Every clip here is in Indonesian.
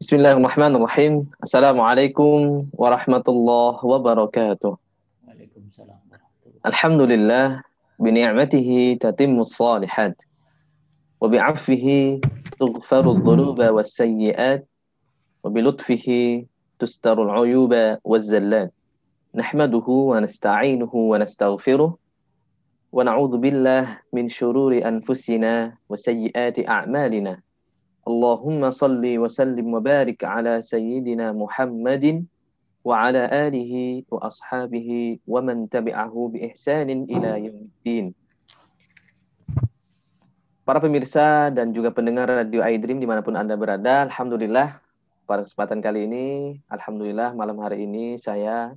بسم الله الرحمن الرحيم السلام عليكم ورحمة الله وبركاته وعليكم السلام ورحمة الله الحمد لله بنعمته تتم الصالحات وبعفه تغفر الذنوب والسيئات وبلطفه تستر العيوب والزلات نحمده ونستعينه ونستغفره ونعوذ بالله من شرور أنفسنا وسيئات أعمالنا Allahumma salli wa sallim wa barik ala sayyidina Muhammadin wa ala alihi wa ashabihi wa man tabi'ahu bi ihsanin ila. Para pemirsa dan juga pendengar Radio iDream di mana pun Anda berada, Alhamdulillah pada kesempatan kali ini, Alhamdulillah malam hari ini saya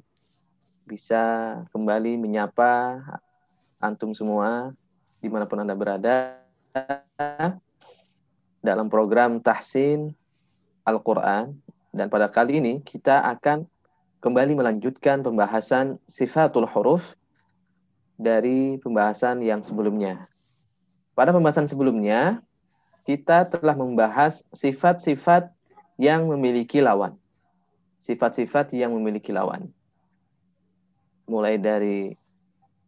bisa kembali menyapa antum semua di mana pun Anda berada dalam program Tahsin Al-Quran. Dan pada kali ini kita akan kembali melanjutkan pembahasan sifatul huruf dari pembahasan yang sebelumnya. Pada pembahasan sebelumnya, kita telah membahas sifat-sifat yang memiliki lawan. Sifat-sifat yang memiliki lawan. Mulai dari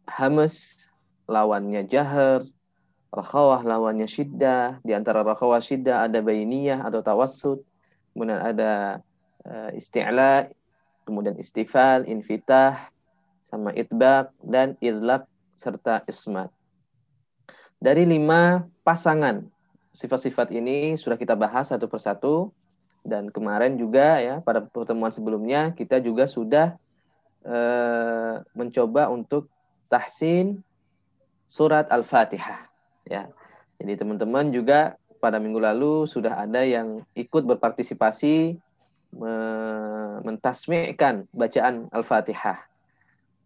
hamas, lawannya jahar, rakhawah lawannya syiddah. Di antara rakhawah syiddah ada bainiyah atau tawassut. Kemudian ada uh, isti'la, kemudian istifal, infitah, sama itbaq, dan idlaq, serta ismat. Dari lima pasangan sifat-sifat ini sudah kita bahas satu persatu. Dan kemarin juga ya pada pertemuan sebelumnya kita juga sudah uh, mencoba untuk tahsin surat Al-Fatihah ya. Jadi teman-teman juga pada minggu lalu sudah ada yang ikut berpartisipasi mentasmi'kan bacaan Al-Fatihah.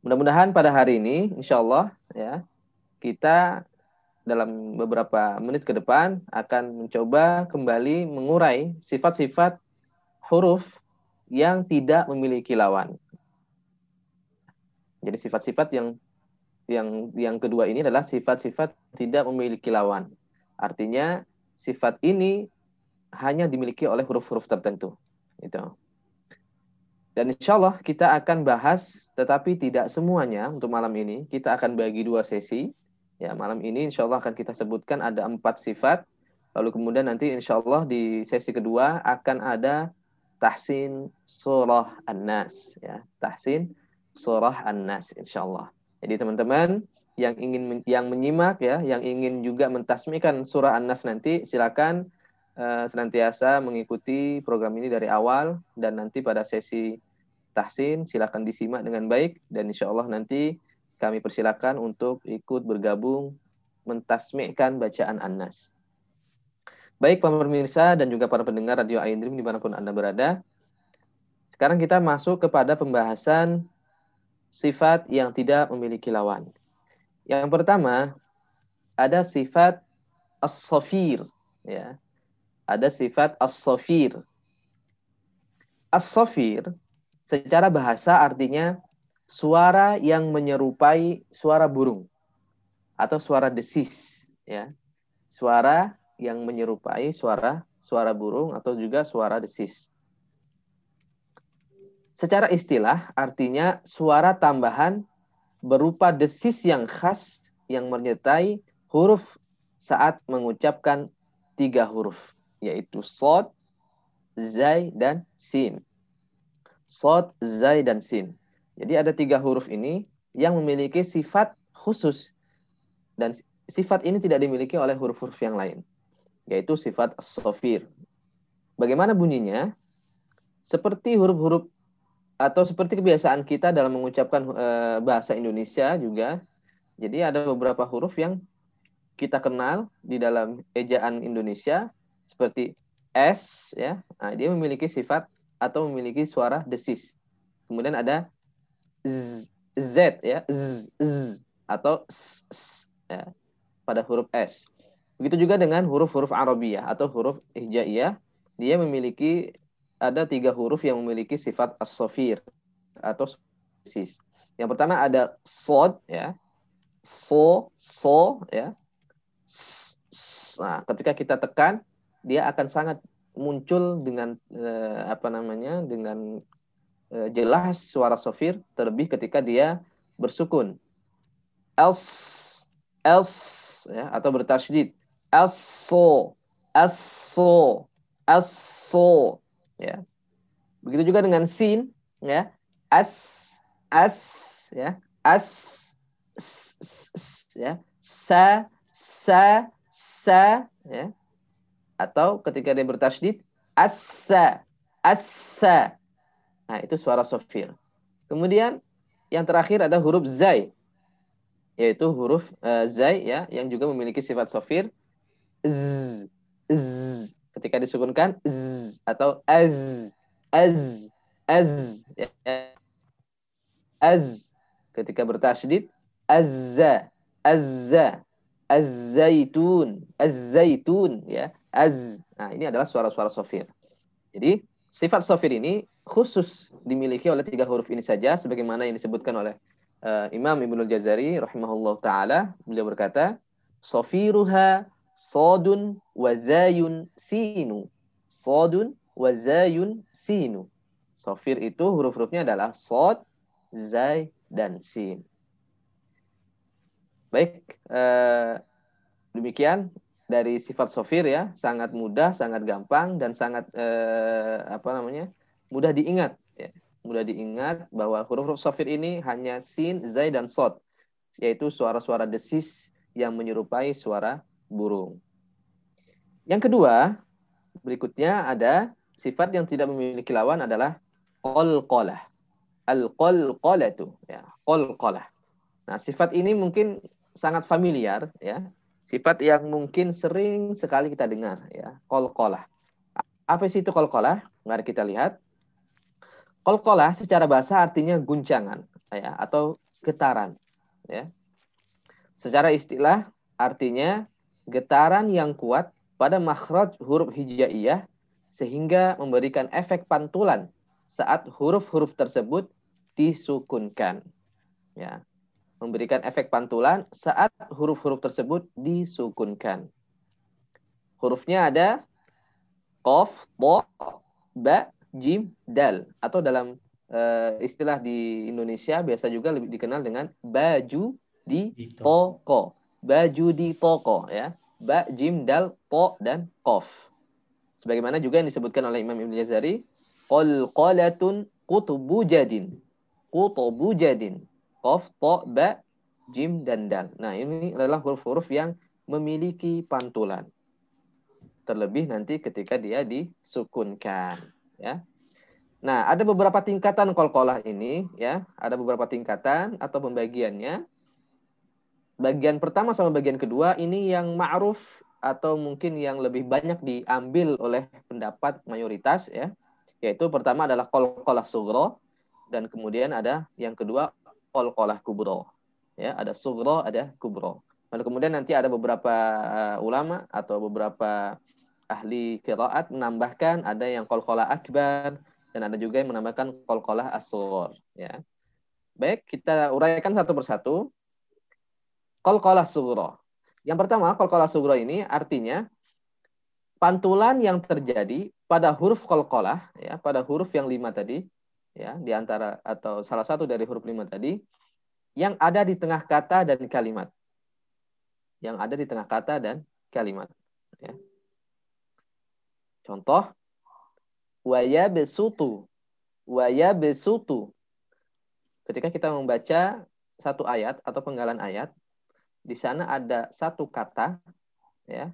Mudah-mudahan pada hari ini insya Allah ya kita dalam beberapa menit ke depan akan mencoba kembali mengurai sifat-sifat huruf yang tidak memiliki lawan. Jadi sifat-sifat yang yang yang kedua ini adalah sifat-sifat tidak memiliki lawan. Artinya sifat ini hanya dimiliki oleh huruf-huruf tertentu. Itu. Dan insya Allah kita akan bahas, tetapi tidak semuanya untuk malam ini. Kita akan bagi dua sesi. Ya, malam ini insya Allah akan kita sebutkan ada empat sifat. Lalu kemudian nanti insya Allah di sesi kedua akan ada tahsin surah An-Nas. Ya, tahsin surah An-Nas insya Allah. Jadi teman-teman yang ingin yang menyimak ya, yang ingin juga mentasmikan surah An-Nas nanti silakan uh, senantiasa mengikuti program ini dari awal dan nanti pada sesi tahsin silakan disimak dengan baik dan insya Allah nanti kami persilakan untuk ikut bergabung mentasmikan bacaan An-Nas. Baik para pemirsa dan juga para pendengar Radio Aindrim di mana pun Anda berada. Sekarang kita masuk kepada pembahasan sifat yang tidak memiliki lawan. Yang pertama, ada sifat as-safir. Ya. Ada sifat as-safir. As-safir secara bahasa artinya suara yang menyerupai suara burung atau suara desis. Ya. Suara yang menyerupai suara suara burung atau juga suara desis. Secara istilah artinya suara tambahan berupa desis yang khas yang menyertai huruf saat mengucapkan tiga huruf, yaitu sod, zai, dan sin. Sod, zai, dan sin. Jadi ada tiga huruf ini yang memiliki sifat khusus. Dan sifat ini tidak dimiliki oleh huruf-huruf yang lain, yaitu sifat sofir. Bagaimana bunyinya? Seperti huruf-huruf atau seperti kebiasaan kita dalam mengucapkan e, bahasa Indonesia juga. Jadi ada beberapa huruf yang kita kenal di dalam ejaan Indonesia seperti S ya. Nah, dia memiliki sifat atau memiliki suara desis. Kemudian ada Z, Z ya, Z, Z atau S, S ya, pada huruf S. Begitu juga dengan huruf-huruf Arabiyah atau huruf Hijaiyah, dia memiliki ada tiga huruf yang memiliki sifat as-sofir atau sis. Yang pertama ada sod ya. So, so ya. Nah, ketika kita tekan dia akan sangat muncul dengan uh, apa namanya dengan uh, jelas suara sofir terlebih ketika dia bersukun else else ya atau bertasydid aso aso aso ya. Begitu juga dengan sin ya. As as ya. As s, s, ya. Sa sa sa ya. Atau ketika dia bertasydid asa asa nah itu suara sofir. Kemudian yang terakhir ada huruf zai yaitu huruf uh, zai ya yang juga memiliki sifat sofir. Z, z ketika disukunkan z atau az az az ya. az ketika bertasydid azza azza az-zaitun az-zaitun ya az. Nah, ini adalah suara-suara sofir. Jadi, sifat sofir ini khusus dimiliki oleh tiga huruf ini saja sebagaimana yang disebutkan oleh uh, Imam Ibnu Jazari rahimahullah taala. Beliau berkata, "Sofiruha sodun wa zayun sinu." Sodun wa zayun sinu. Sofir itu huruf-hurufnya adalah sod, zay, dan sin. Baik, uh, demikian dari sifat sofir ya sangat mudah sangat gampang dan sangat eh, apa namanya mudah diingat ya mudah diingat bahwa huruf-huruf sofir ini hanya sin zai dan sod yaitu suara-suara desis yang menyerupai suara burung yang kedua berikutnya ada sifat yang tidak memiliki lawan adalah qalqalah al qalqalatu ya qalqalah nah sifat ini mungkin sangat familiar ya Sifat yang mungkin sering sekali kita dengar ya, kolkolah. Apa sih itu kolkolah? Mari kita lihat. Kolkolah secara bahasa artinya guncangan ya atau getaran ya. Secara istilah artinya getaran yang kuat pada makhraj huruf hijaiyah sehingga memberikan efek pantulan saat huruf-huruf tersebut disukunkan. Ya memberikan efek pantulan saat huruf-huruf tersebut disukunkan. Hurufnya ada qaf, to, ba, jim, dal atau dalam uh, istilah di Indonesia biasa juga lebih dikenal dengan baju di toko. Baju di toko ya. Ba, jim, dal, to dan qaf. Sebagaimana juga yang disebutkan oleh Imam Ibn Jazari, qalqalatun qutubu jadin. Qutubu jadin Qaf, To, Ba, Jim, dan Dal. Nah, ini adalah huruf-huruf yang memiliki pantulan. Terlebih nanti ketika dia disukunkan. Ya. Nah, ada beberapa tingkatan kolkolah ini. ya, Ada beberapa tingkatan atau pembagiannya. Bagian pertama sama bagian kedua ini yang ma'ruf atau mungkin yang lebih banyak diambil oleh pendapat mayoritas ya yaitu pertama adalah kolkolah sugro dan kemudian ada yang kedua qalqalah kubro. Ya, ada sugro, ada kubro. Lalu kemudian nanti ada beberapa uh, ulama atau beberapa ahli kiraat menambahkan ada yang qalqalah akbar dan ada juga yang menambahkan qalqalah asghar, ya. Baik, kita uraikan satu persatu. Qalqalah sugro. Yang pertama, qalqalah sugro ini artinya pantulan yang terjadi pada huruf qalqalah ya, pada huruf yang lima tadi ya di antara atau salah satu dari huruf lima tadi yang ada di tengah kata dan kalimat. Yang ada di tengah kata dan kalimat. Ya. Contoh, waya besutu, waya besutu. Ketika kita membaca satu ayat atau penggalan ayat, di sana ada satu kata, ya,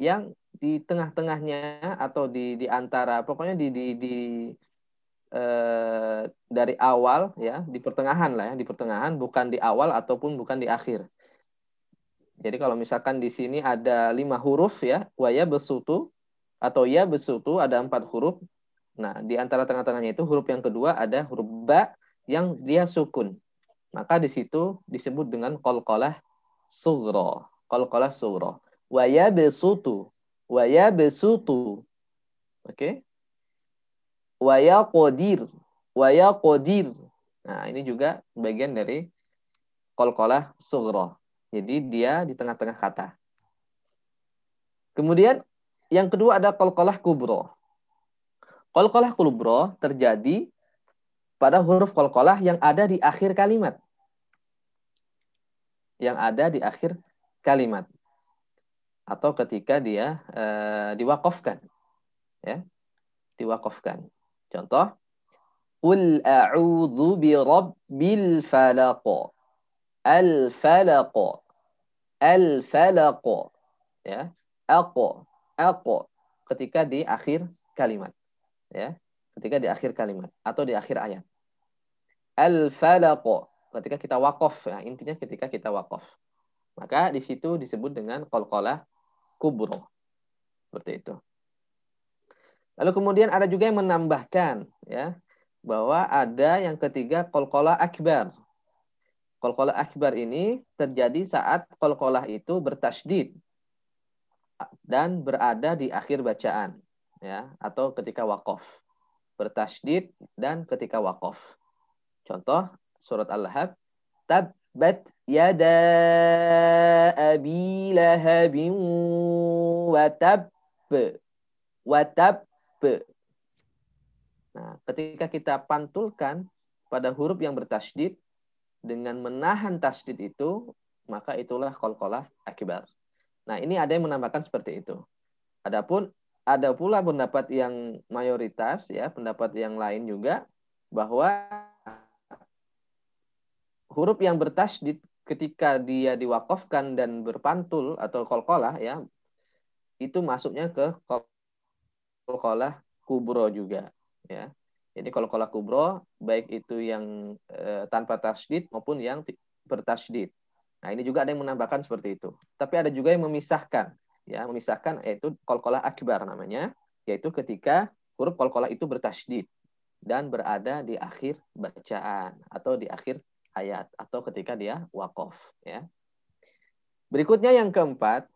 yang di tengah-tengahnya atau di di antara pokoknya di di di eh, dari awal ya di pertengahan lah ya di pertengahan bukan di awal ataupun bukan di akhir. Jadi kalau misalkan di sini ada lima huruf ya waya besutu atau ya besutu ada empat huruf. Nah di antara tengah-tengahnya itu huruf yang kedua ada huruf ba yang dia sukun. Maka di situ disebut dengan kolkolah sugro. Kolkolah sugro. Waya besutu. Waya besutu. Oke. Okay? waya kodir waya kodir nah ini juga bagian dari kolkolah sugro jadi dia di tengah-tengah kata kemudian yang kedua ada qalqalah kubro. Qalqalah kubro terjadi pada huruf qalqalah yang ada di akhir kalimat. Yang ada di akhir kalimat. Atau ketika dia e, diwakafkan. Ya. Diwakafkan. Contoh. Qul a'udhu bi rabbil falaq. Al-falaq. Al-falaq. Ya. Aqo. Aqo. Ketika di akhir kalimat ya ketika di akhir kalimat atau di akhir ayat al falaq ketika kita wakaf ya intinya ketika kita wakaf. Maka di situ disebut dengan qalqalah kubro seperti itu. Lalu kemudian ada juga yang menambahkan ya bahwa ada yang ketiga qalqalah akbar. Qalqalah akbar ini terjadi saat qalqalah itu bertasydid dan berada di akhir bacaan ya atau ketika wakaf. Bertasydid dan ketika wakaf contoh surat al-lahab tabbat yada abi lahabin wa tab wa nah ketika kita pantulkan pada huruf yang bertasydid dengan menahan tasydid itu maka itulah qalqalah akibar. Nah ini ada yang menambahkan seperti itu. Adapun ada pula pendapat yang mayoritas ya, pendapat yang lain juga bahwa huruf yang bertasydid ketika dia diwakafkan dan berpantul atau kolkolah ya itu masuknya ke kolkolah kubro juga ya. Jadi kolkolah kubro baik itu yang e, tanpa tasydid maupun yang bertasydid. Nah ini juga ada yang menambahkan seperti itu. Tapi ada juga yang memisahkan ya memisahkan yaitu kolkolah akbar namanya yaitu ketika huruf kolkolah itu bertasydid dan berada di akhir bacaan atau di akhir ayat atau ketika dia wakof ya berikutnya yang keempat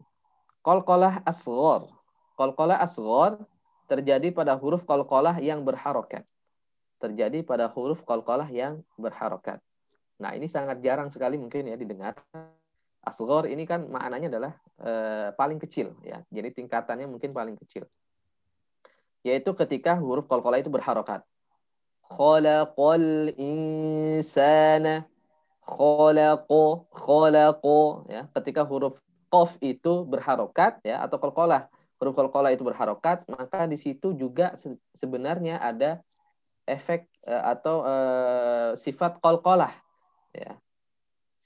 kolkolah asgor kolkolah asgor terjadi pada huruf kolkolah yang berharokat terjadi pada huruf kolkolah yang berharokat nah ini sangat jarang sekali mungkin ya didengar Asgor ini kan maknanya adalah e, paling kecil ya. Jadi tingkatannya mungkin paling kecil. Yaitu ketika huruf qalqalah itu berharokat. Khalaqal insana khalaqo khalaqo ya. Ketika huruf qaf itu berharokat ya atau qalqalah huruf qalqalah itu berharokat, maka di situ juga sebenarnya ada efek e, atau e, sifat qalqalah ya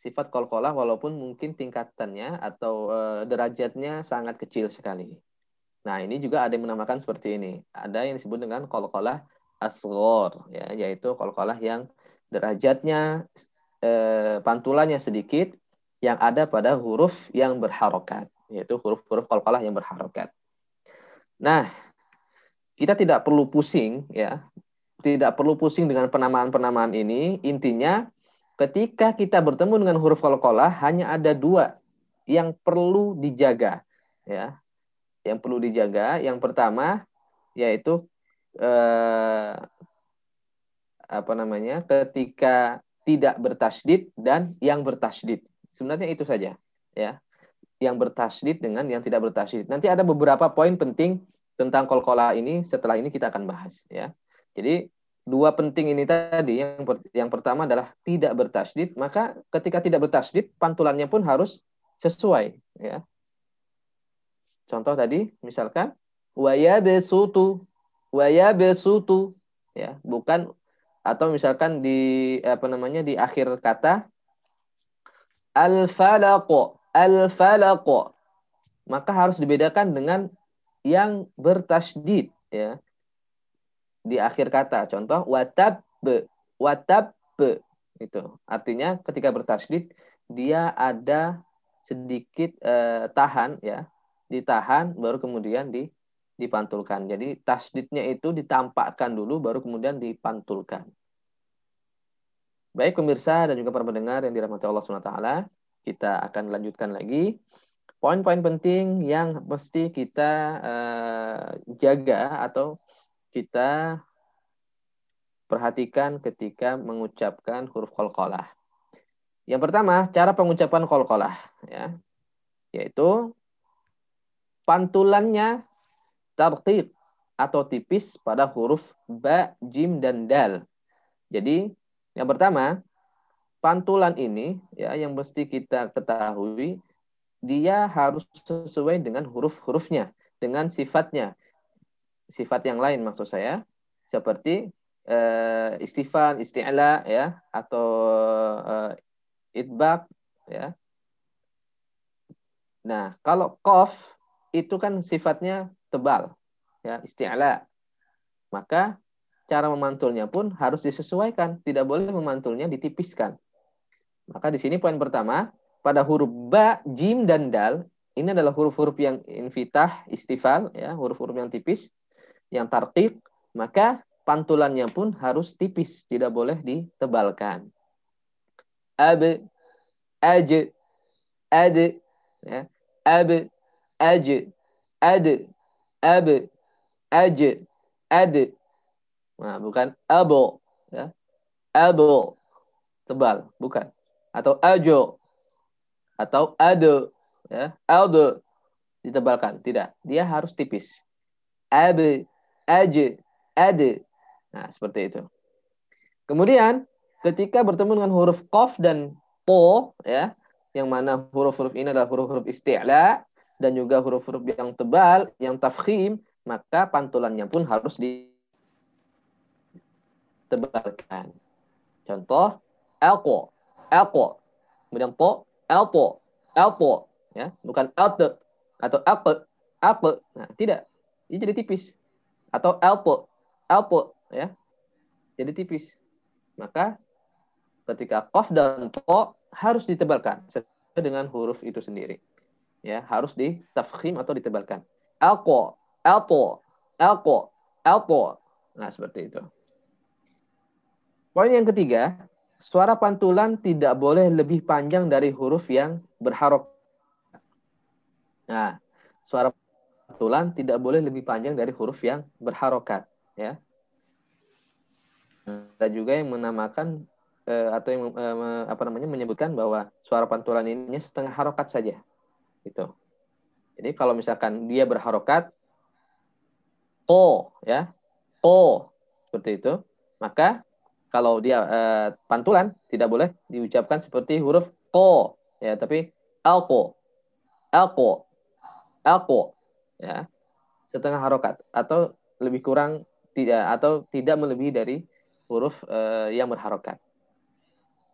sifat kolkolah walaupun mungkin tingkatannya atau e, derajatnya sangat kecil sekali. Nah, ini juga ada yang menamakan seperti ini. Ada yang disebut dengan kolkolah asgor, ya, yaitu kolkolah yang derajatnya e, pantulannya sedikit yang ada pada huruf yang berharokat, yaitu huruf-huruf kolkolah yang berharokat. Nah, kita tidak perlu pusing, ya, tidak perlu pusing dengan penamaan-penamaan ini. Intinya ketika kita bertemu dengan huruf qalqalah hanya ada dua yang perlu dijaga ya yang perlu dijaga yang pertama yaitu eh, apa namanya ketika tidak bertasdid dan yang bertasdid sebenarnya itu saja ya. Yang bertasdid dengan yang tidak bertasdid nanti ada beberapa poin penting tentang kolkola ini setelah ini kita akan bahas ya. Jadi dua penting ini tadi yang per, yang pertama adalah tidak bertasdid maka ketika tidak bertasdid pantulannya pun harus sesuai ya. Contoh tadi misalkan waya besutu waya besutu ya bukan atau misalkan di apa namanya di akhir kata al falaqo al falaqo maka harus dibedakan dengan yang bertasdid ya di akhir kata. Contoh watab watab itu. Artinya ketika bertasdid dia ada sedikit eh, tahan ya, ditahan baru kemudian di dipantulkan. Jadi tasdidnya itu ditampakkan dulu baru kemudian dipantulkan. Baik pemirsa dan juga para pendengar yang dirahmati Allah SWT, kita akan lanjutkan lagi poin-poin penting yang mesti kita uh, jaga atau kita perhatikan ketika mengucapkan huruf qalqalah. Yang pertama, cara pengucapan qalqalah ya. Yaitu pantulannya tarqiq atau tipis pada huruf ba, jim dan dal. Jadi yang pertama, pantulan ini ya yang mesti kita ketahui dia harus sesuai dengan huruf-hurufnya, dengan sifatnya. Sifat yang lain maksud saya seperti uh, istifan, isti'la ya atau uh, ya. Nah, kalau qaf itu kan sifatnya tebal ya isti'la. Maka cara memantulnya pun harus disesuaikan, tidak boleh memantulnya ditipiskan. Maka di sini poin pertama, pada huruf ba, jim dan dal, ini adalah huruf-huruf yang infitah, istifal, ya, huruf-huruf yang tipis, yang tarqiq, maka pantulannya pun harus tipis, tidak boleh ditebalkan. Ab, aj, ad, ya, ab, aj, ad, ab, aj, ad. Nah, bukan abo, ya. Abo, tebal, bukan. Atau ajo, atau ado, ya. Aldo, ditebalkan. Tidak, dia harus tipis. Ab, aj, ad. Nah, seperti itu. Kemudian, ketika bertemu dengan huruf qaf dan po, ya, yang mana huruf-huruf ini adalah huruf-huruf isti'la dan juga huruf-huruf yang tebal, yang tafkhim, maka pantulannya pun harus ditebalkan. Contoh, alqo, alqo. Kemudian to, alto, alto, ya, bukan alte atau alpe, alpe. Nah, tidak. Ini jadi tipis. Atau alpo, alpo, ya. Jadi tipis. Maka ketika qaf dan to harus ditebalkan sesuai dengan huruf itu sendiri. Ya, harus ditafkhim atau ditebalkan. Alqo, alto, alto, alto. Nah, seperti itu. Poin yang ketiga, suara pantulan tidak boleh lebih panjang dari huruf yang berharok. Nah, suara pantulan tidak boleh lebih panjang dari huruf yang berharokat. Ya. Ada juga yang menamakan eh, atau yang eh, apa namanya menyebutkan bahwa suara pantulan ini setengah harokat saja. Itu. Jadi kalau misalkan dia berharokat, ko ya ko seperti itu maka kalau dia uh, pantulan tidak boleh diucapkan seperti huruf ko ya tapi alko alko alko ya setengah harokat atau lebih kurang tidak atau tidak melebihi dari huruf uh, yang berharokat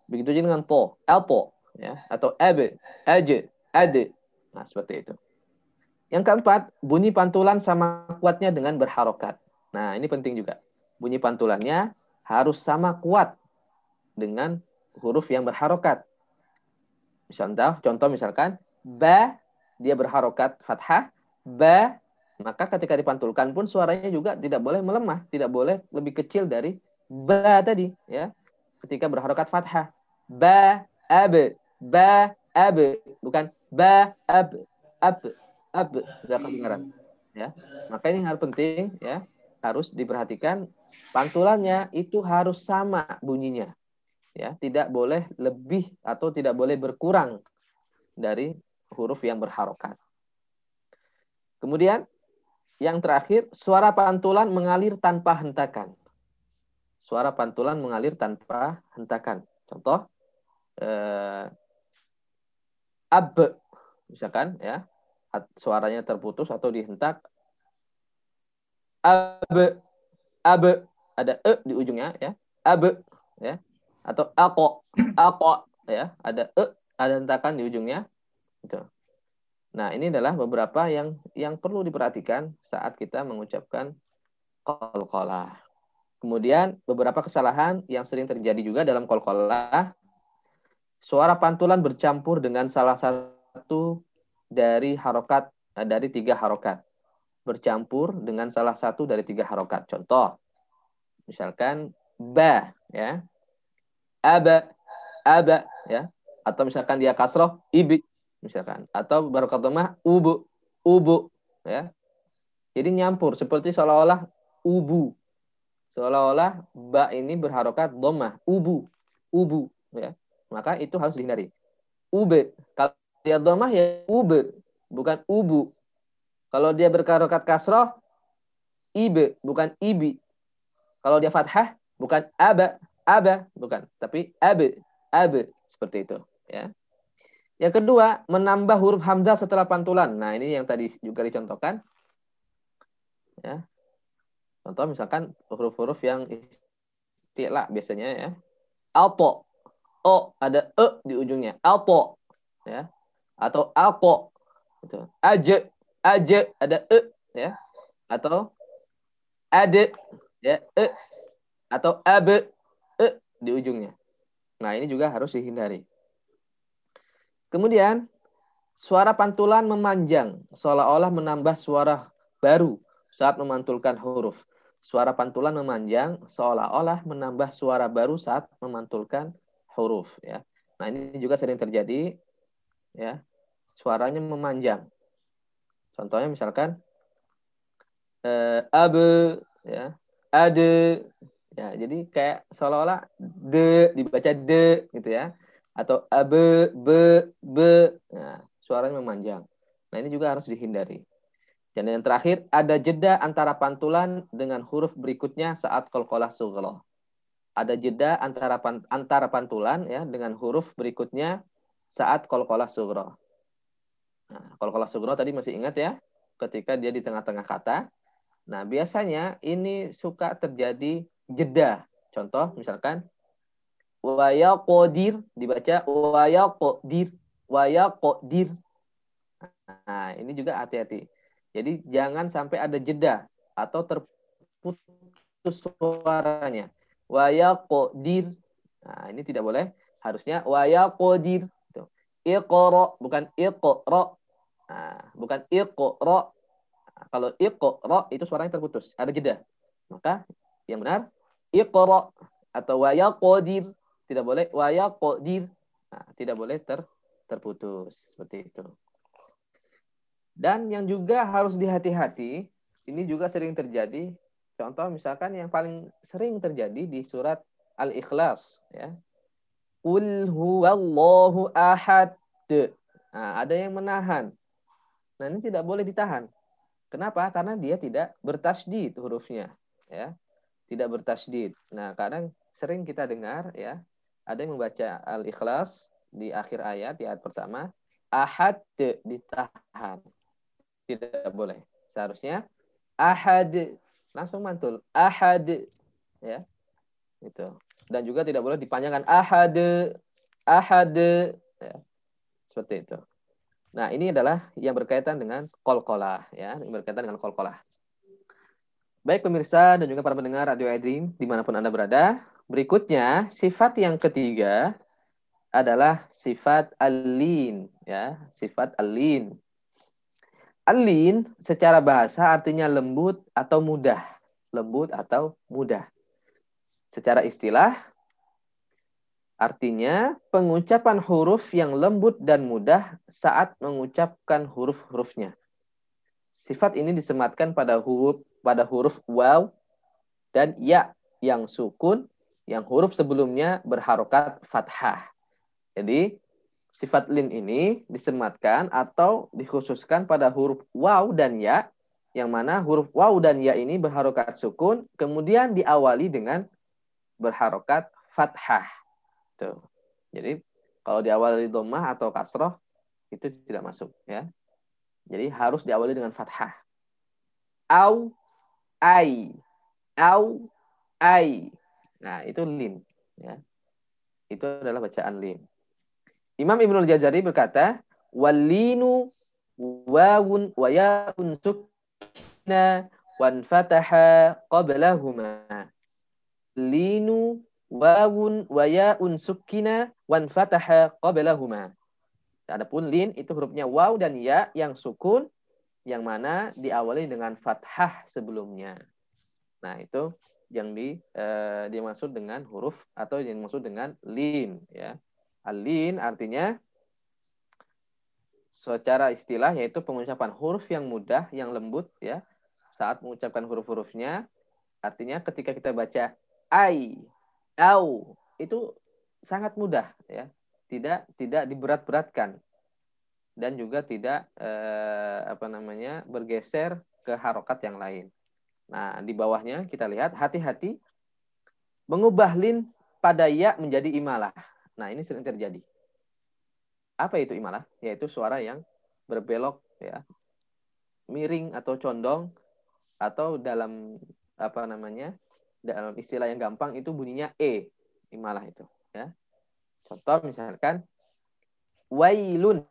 begitu juga dengan to alto ya atau abe aje ade nah seperti itu yang keempat, bunyi pantulan sama kuatnya dengan berharokat. Nah, ini penting juga. Bunyi pantulannya harus sama kuat dengan huruf yang berharokat. Contoh, contoh misalkan, ba, dia berharokat fathah, ba, maka ketika dipantulkan pun suaranya juga tidak boleh melemah, tidak boleh lebih kecil dari ba tadi. ya Ketika berharokat fathah. Ba, ab, ba, ab, bukan ba, ab, ab ab. Tidak kedengaran ya maka ini hal penting ya. Harus diperhatikan. Pantulannya itu harus sama bunyinya. Ya tidak boleh lebih atau tidak boleh berkurang dari huruf yang berharokat. Kemudian yang terakhir suara pantulan mengalir tanpa hentakan. Suara pantulan mengalir tanpa hentakan. Contoh eh, ab misalkan ya suaranya terputus atau dihentak. Abe abe ada e di ujungnya ya. Abe ya atau ako ako ya ada e ada hentakan di ujungnya itu nah ini adalah beberapa yang yang perlu diperhatikan saat kita mengucapkan kolkolah. Kemudian beberapa kesalahan yang sering terjadi juga dalam kolkolah. Suara pantulan bercampur dengan salah satu dari harokat eh, dari tiga harokat bercampur dengan salah satu dari tiga harokat. Contoh, misalkan ba, ya, aba, aba, ya, atau misalkan dia kasroh, ibi, misalkan, atau barokat domah, ubu, ubu, ya. Jadi nyampur seperti seolah-olah ubu, seolah-olah ba ini berharokat domah, ubu, ubu, ya. Maka itu harus dihindari. Ube, dia domah ya ube, bukan ubu. Kalau dia berkarokat kasroh, ibe, bukan ibi. Kalau dia fathah, bukan aba, aba, bukan, tapi abe, abe, seperti itu. Ya. Yang kedua, menambah huruf hamzah setelah pantulan. Nah, ini yang tadi juga dicontohkan. Ya. Contoh misalkan huruf-huruf yang istilah biasanya ya. Alto. O ada e di ujungnya. Alto. Ya. Atau alko. Gitu. Aje. Aje ada e ya. Atau ade ya e atau abe e di ujungnya. Nah, ini juga harus dihindari. Kemudian suara pantulan memanjang seolah-olah menambah suara baru saat memantulkan huruf. Suara pantulan memanjang seolah-olah menambah suara baru saat memantulkan huruf ya. Nah, ini juga sering terjadi ya. Suaranya memanjang. Contohnya misalkan eh, abe ya, ade ya. Jadi kayak seolah-olah de dibaca de gitu ya. Atau abe be be. Nah, suaranya memanjang. Nah, ini juga harus dihindari. Dan yang terakhir, ada jeda antara pantulan dengan huruf berikutnya saat kolkolah sughra. Ada jeda antara antara pantulan ya dengan huruf berikutnya saat kolkolah sughra. Nah, kolkolah sughra tadi masih ingat ya, ketika dia di tengah-tengah kata. Nah, biasanya ini suka terjadi jeda. Contoh misalkan waya kodir dibaca waya kodir waya kodir. Nah, ini juga hati-hati jadi jangan sampai ada jeda atau terputus suaranya. Waya kodir. Nah, ini tidak boleh. Harusnya waya kodir. Iqra bukan iqra. Nah, bukan iqra. Nah, kalau iqra itu suaranya terputus, ada jeda. Maka yang benar iqra atau waya kodir. Tidak boleh waya kodir. Nah, tidak boleh ter terputus seperti itu. Dan yang juga harus dihati-hati, ini juga sering terjadi. Contoh misalkan yang paling sering terjadi di surat Al-Ikhlas. Ya. Qul huwallahu ahad. Nah, ada yang menahan. Nah ini tidak boleh ditahan. Kenapa? Karena dia tidak bertasdid hurufnya. ya Tidak bertasdid. Nah kadang sering kita dengar ya ada yang membaca Al-Ikhlas di akhir ayat, di ayat pertama. Ahad ditahan tidak boleh. Seharusnya ahad langsung mantul. Ahad ya. Itu. Dan juga tidak boleh dipanjangkan ahad ahad ya. Seperti itu. Nah, ini adalah yang berkaitan dengan kolkolah ya, yang berkaitan dengan kolkolah. Baik pemirsa dan juga para pendengar Radio Edrim di mana pun Anda berada. Berikutnya, sifat yang ketiga adalah sifat alin ya, sifat alin. Alin secara bahasa artinya lembut atau mudah. Lembut atau mudah. Secara istilah artinya pengucapan huruf yang lembut dan mudah saat mengucapkan huruf-hurufnya. Sifat ini disematkan pada huruf pada huruf waw dan ya yang sukun yang huruf sebelumnya berharokat fathah. Jadi sifat lin ini disematkan atau dikhususkan pada huruf waw dan ya, yang mana huruf waw dan ya ini berharokat sukun, kemudian diawali dengan berharokat fathah. Tuh. Jadi kalau diawali domah atau kasroh itu tidak masuk ya. Jadi harus diawali dengan fathah. Au, ai, au, ai. Nah itu lin. Ya. Itu adalah bacaan lin. Imam Ibnul Jazari berkata, walinu wawun wa ya'un sukna wan fataha qablahuma. Linu wawun wa ya'un sukina wan fataha qablahuma. Adapun lin itu hurufnya waw dan ya yang sukun yang mana diawali dengan fathah sebelumnya. Nah, itu yang di eh, dimaksud dengan huruf atau yang dimaksud dengan lin ya. Alin artinya secara istilah yaitu pengucapan huruf yang mudah, yang lembut ya. Saat mengucapkan huruf-hurufnya artinya ketika kita baca ai, au itu sangat mudah ya. Tidak tidak diberat-beratkan dan juga tidak eh, apa namanya bergeser ke harokat yang lain. Nah, di bawahnya kita lihat hati-hati mengubah lin pada ya menjadi imalah. Nah, ini sering terjadi. Apa itu imalah? Yaitu suara yang berbelok ya, miring atau condong atau dalam apa namanya? Dalam istilah yang gampang itu bunyinya e, imalah itu, ya. Contoh misalkan wailun.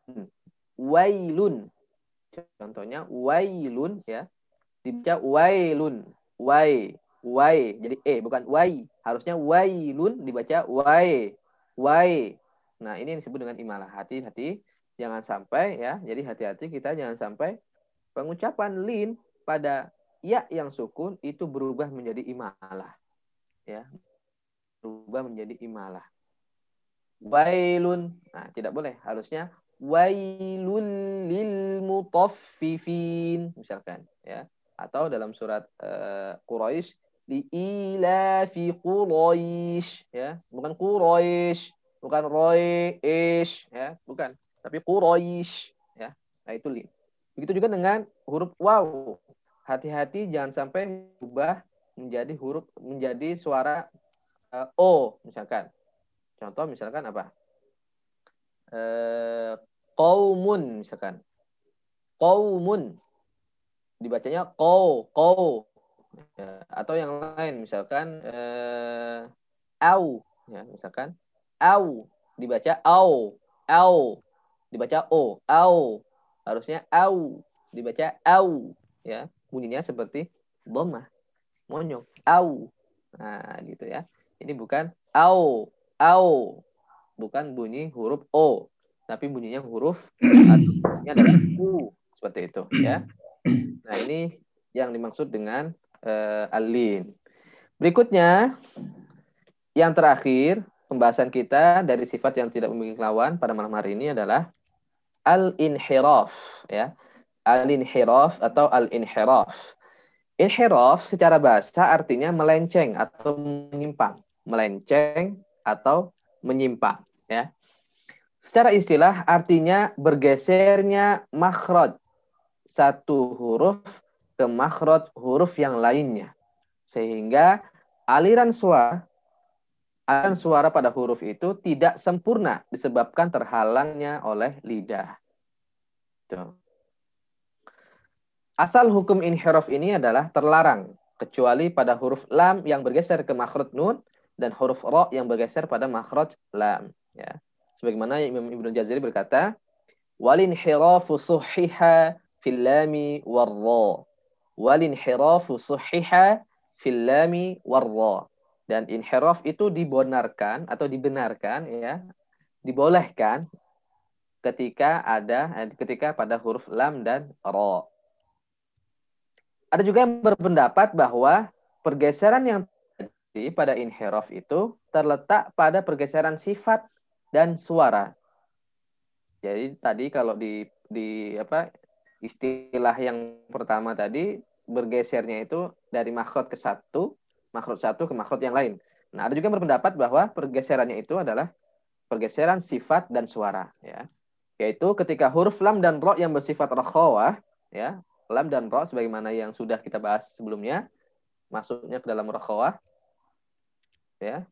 Wailun. Contohnya wailun ya. Dibaca wailun. Wai. Wai. Jadi e bukan wai. Harusnya wailun dibaca wai. Wai. Nah, ini yang disebut dengan imalah. Hati-hati jangan sampai ya. Jadi hati-hati kita jangan sampai pengucapan lin pada ya yang sukun itu berubah menjadi imalah. Ya. Berubah menjadi imalah. Wailun. Nah, tidak boleh. Harusnya wailun lil mutaffifin misalkan ya. Atau dalam surat uh, Quraisy di ilafi Quraisy ya, bukan Quraisy bukan Roy Ish ya, bukan, tapi Quraisy ya. Nah, itu li. Begitu juga dengan huruf waw. Hati-hati jangan sampai berubah menjadi huruf menjadi suara uh, o misalkan. Contoh misalkan apa? Uh, qaumun misalkan. Qaumun dibacanya qau, qau. Ya, atau yang lain misalkan uh, au ya misalkan au dibaca au au dibaca o au harusnya au dibaca au ya bunyinya seperti dhamma monyong au. Nah gitu ya. Ini bukan au au. Bukan bunyi huruf o tapi bunyinya huruf artinya adalah u seperti itu ya. Nah ini yang dimaksud dengan uh, alin berikutnya yang terakhir pembahasan kita dari sifat yang tidak memiliki lawan pada malam hari ini adalah al-inhiraf ya. Al-inhiraf atau al-inhiraf. Inhiraf secara bahasa artinya melenceng atau menyimpang, melenceng atau menyimpang ya. Secara istilah artinya bergesernya makhraj satu huruf ke makhraj huruf yang lainnya. Sehingga aliran suara aliran suara pada huruf itu tidak sempurna disebabkan terhalangnya oleh lidah. Tuh. Asal hukum inhiraf ini adalah terlarang kecuali pada huruf lam yang bergeser ke makhraj nun dan huruf ro yang bergeser pada makhraj lam ya. Sebagaimana Imam Ibnu Jazari berkata, "Walin hirafu suhiha fil lami war ra." Walin hirafu suhiha fil lami war ra. Dan inhiraf itu dibenarkan atau dibenarkan ya, dibolehkan ketika ada eh, ketika pada huruf lam dan ro. Ada juga yang berpendapat bahwa pergeseran yang terjadi pada inhiraf itu terletak pada pergeseran sifat dan suara. Jadi tadi kalau di di apa istilah yang pertama tadi bergesernya itu dari makhraj ke satu makhraj satu ke makhraj yang lain. Nah, ada juga yang berpendapat bahwa pergeserannya itu adalah pergeseran sifat dan suara, ya. Yaitu ketika huruf lam dan ro yang bersifat rakhawah, ya, lam dan ro sebagaimana yang sudah kita bahas sebelumnya, masuknya ke dalam rakhawah, ya,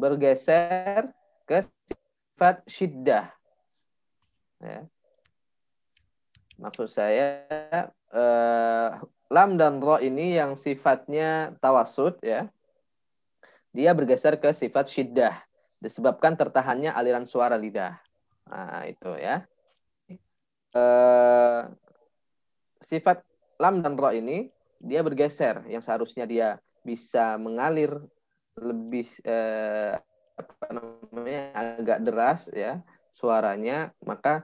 bergeser ke sifat syiddah. Ya. Maksud saya eh, lam dan ro ini yang sifatnya tawasud ya. Dia bergeser ke sifat syiddah disebabkan tertahannya aliran suara lidah. Nah, itu ya. E, sifat lam dan ro ini dia bergeser yang seharusnya dia bisa mengalir lebih eh, apa namanya agak deras ya suaranya maka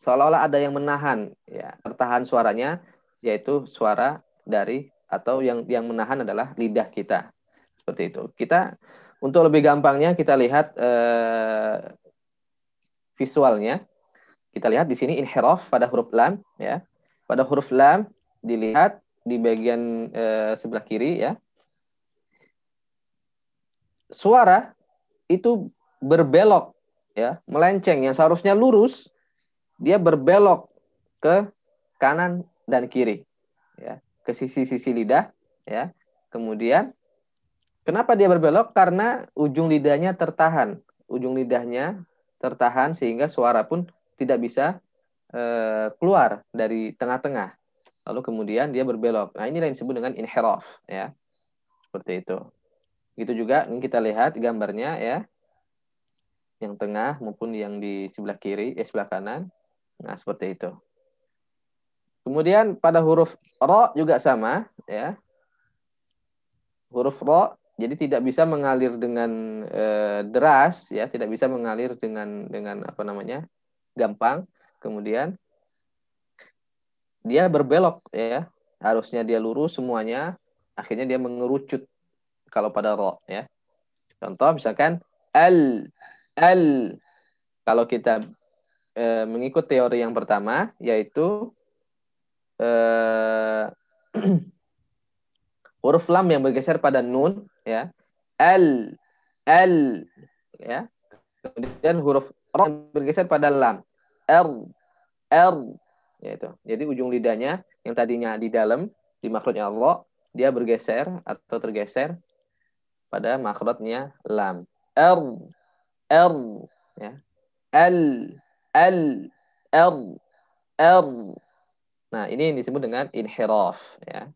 seolah-olah ada yang menahan ya tertahan suaranya yaitu suara dari atau yang yang menahan adalah lidah kita. Seperti itu. Kita untuk lebih gampangnya kita lihat eh, visualnya. Kita lihat di sini inhiraf pada huruf lam ya. Pada huruf lam dilihat di bagian eh, sebelah kiri ya. Suara itu berbelok ya, melenceng yang seharusnya lurus dia berbelok ke kanan dan kiri. Ya. ke sisi-sisi lidah ya. Kemudian kenapa dia berbelok? Karena ujung lidahnya tertahan. Ujung lidahnya tertahan sehingga suara pun tidak bisa uh, keluar dari tengah-tengah. Lalu kemudian dia berbelok. Nah, ini yang disebut dengan inhiraf ya. Seperti itu. Itu juga ini kita lihat gambarnya ya. Yang tengah maupun yang di sebelah kiri, eh sebelah kanan. Nah, seperti itu. Kemudian pada huruf ro juga sama ya. Huruf ro jadi tidak bisa mengalir dengan e, deras ya, tidak bisa mengalir dengan dengan apa namanya? gampang. Kemudian dia berbelok ya. Harusnya dia lurus semuanya, akhirnya dia mengerucut kalau pada ro ya. Contoh misalkan al al kalau kita e, mengikut teori yang pertama yaitu e, huruf lam yang bergeser pada nun ya. Al al ya. Kemudian huruf ro bergeser pada lam. R R yaitu. Jadi ujung lidahnya yang tadinya di dalam di makhrajnya Allah, dia bergeser atau tergeser pada makhrajnya lam. R R ya. L L R R. Nah, ini yang disebut dengan inhiraf ya.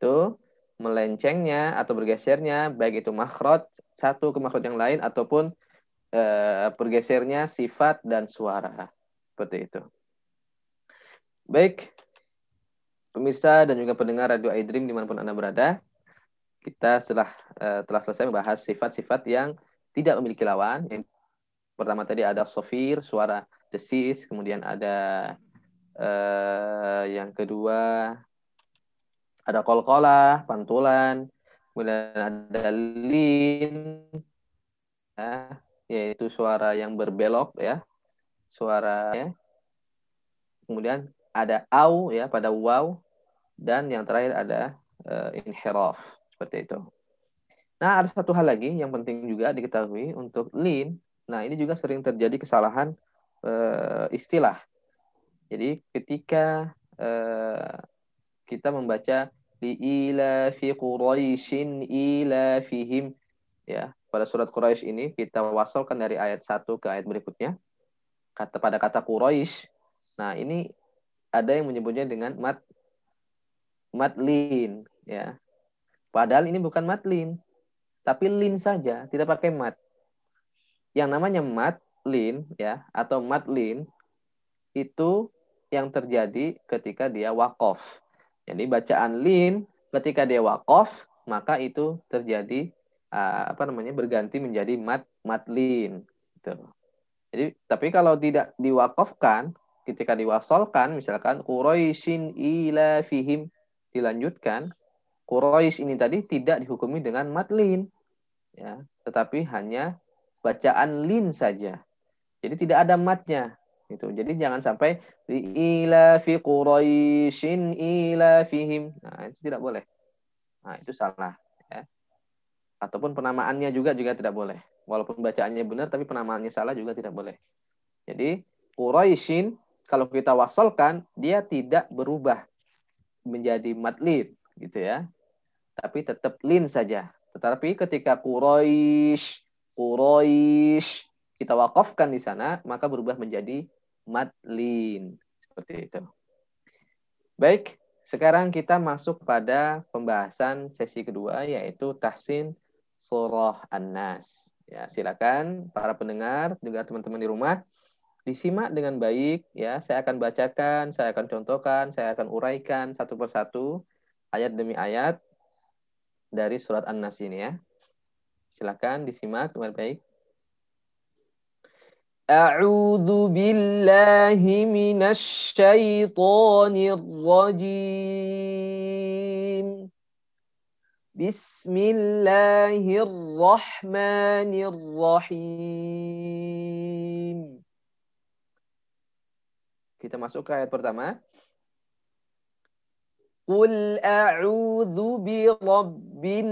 Itu melencengnya atau bergesernya baik itu makhraj satu ke makhraj yang lain ataupun uh, bergesernya sifat dan suara. Seperti itu. Baik, pemirsa dan juga pendengar Radio iDream di mana pun Anda berada, kita setelah uh, telah selesai membahas sifat-sifat yang tidak memiliki lawan. Yang pertama tadi ada sofir, suara desis, kemudian ada uh, yang kedua ada kol-kolah, pantulan, kemudian ada lin, ya, yaitu suara yang berbelok ya, suara ya. Kemudian ada au ya pada waw dan yang terakhir ada uh, inhiraf seperti itu. Nah, ada satu hal lagi yang penting juga diketahui untuk lin. Nah, ini juga sering terjadi kesalahan uh, istilah. Jadi ketika uh, kita membaca ila fi quraishin ila fihim ya pada surat Quraisy ini kita wasalkan dari ayat 1 ke ayat berikutnya kata pada kata Quraisy nah ini ada yang menyebutnya dengan mat matlin ya. Padahal ini bukan matlin, tapi lin saja, tidak pakai mat. Yang namanya matlin ya atau matlin itu yang terjadi ketika dia wakof. Jadi bacaan lin ketika dia wakof maka itu terjadi uh, apa namanya berganti menjadi mat matlin. Gitu. Jadi tapi kalau tidak diwakofkan ketika diwasolkan misalkan Quraisyin ila fihim dilanjutkan Quraisy ini tadi tidak dihukumi dengan matlin ya. Tetapi hanya bacaan lin saja. Jadi tidak ada matnya itu jadi jangan sampai ila fi Quraisyin ila fihim. Nah itu tidak boleh. Nah itu salah ataupun penamaannya juga juga tidak boleh. Walaupun bacaannya benar tapi penamaannya salah juga tidak boleh. Jadi Quraisyin kalau kita wasolkan dia tidak berubah menjadi matlin gitu ya. Tapi tetap lin saja. Tetapi ketika Quraisy Quraisy kita wakafkan di sana maka berubah menjadi matlin seperti itu. Baik sekarang kita masuk pada pembahasan sesi kedua yaitu tahsin surah An-Nas. Ya silakan para pendengar juga teman-teman di rumah disimak dengan baik. Ya saya akan bacakan saya akan contohkan saya akan uraikan satu persatu ayat demi ayat dari surat An-Nas ini ya. Silakan disimak dengan baik. A'udzu billahi minasy syaithanir rajim Bismillahirrahmanirrahim kita masuk ke ayat pertama. Qul a'udzu bi rabbin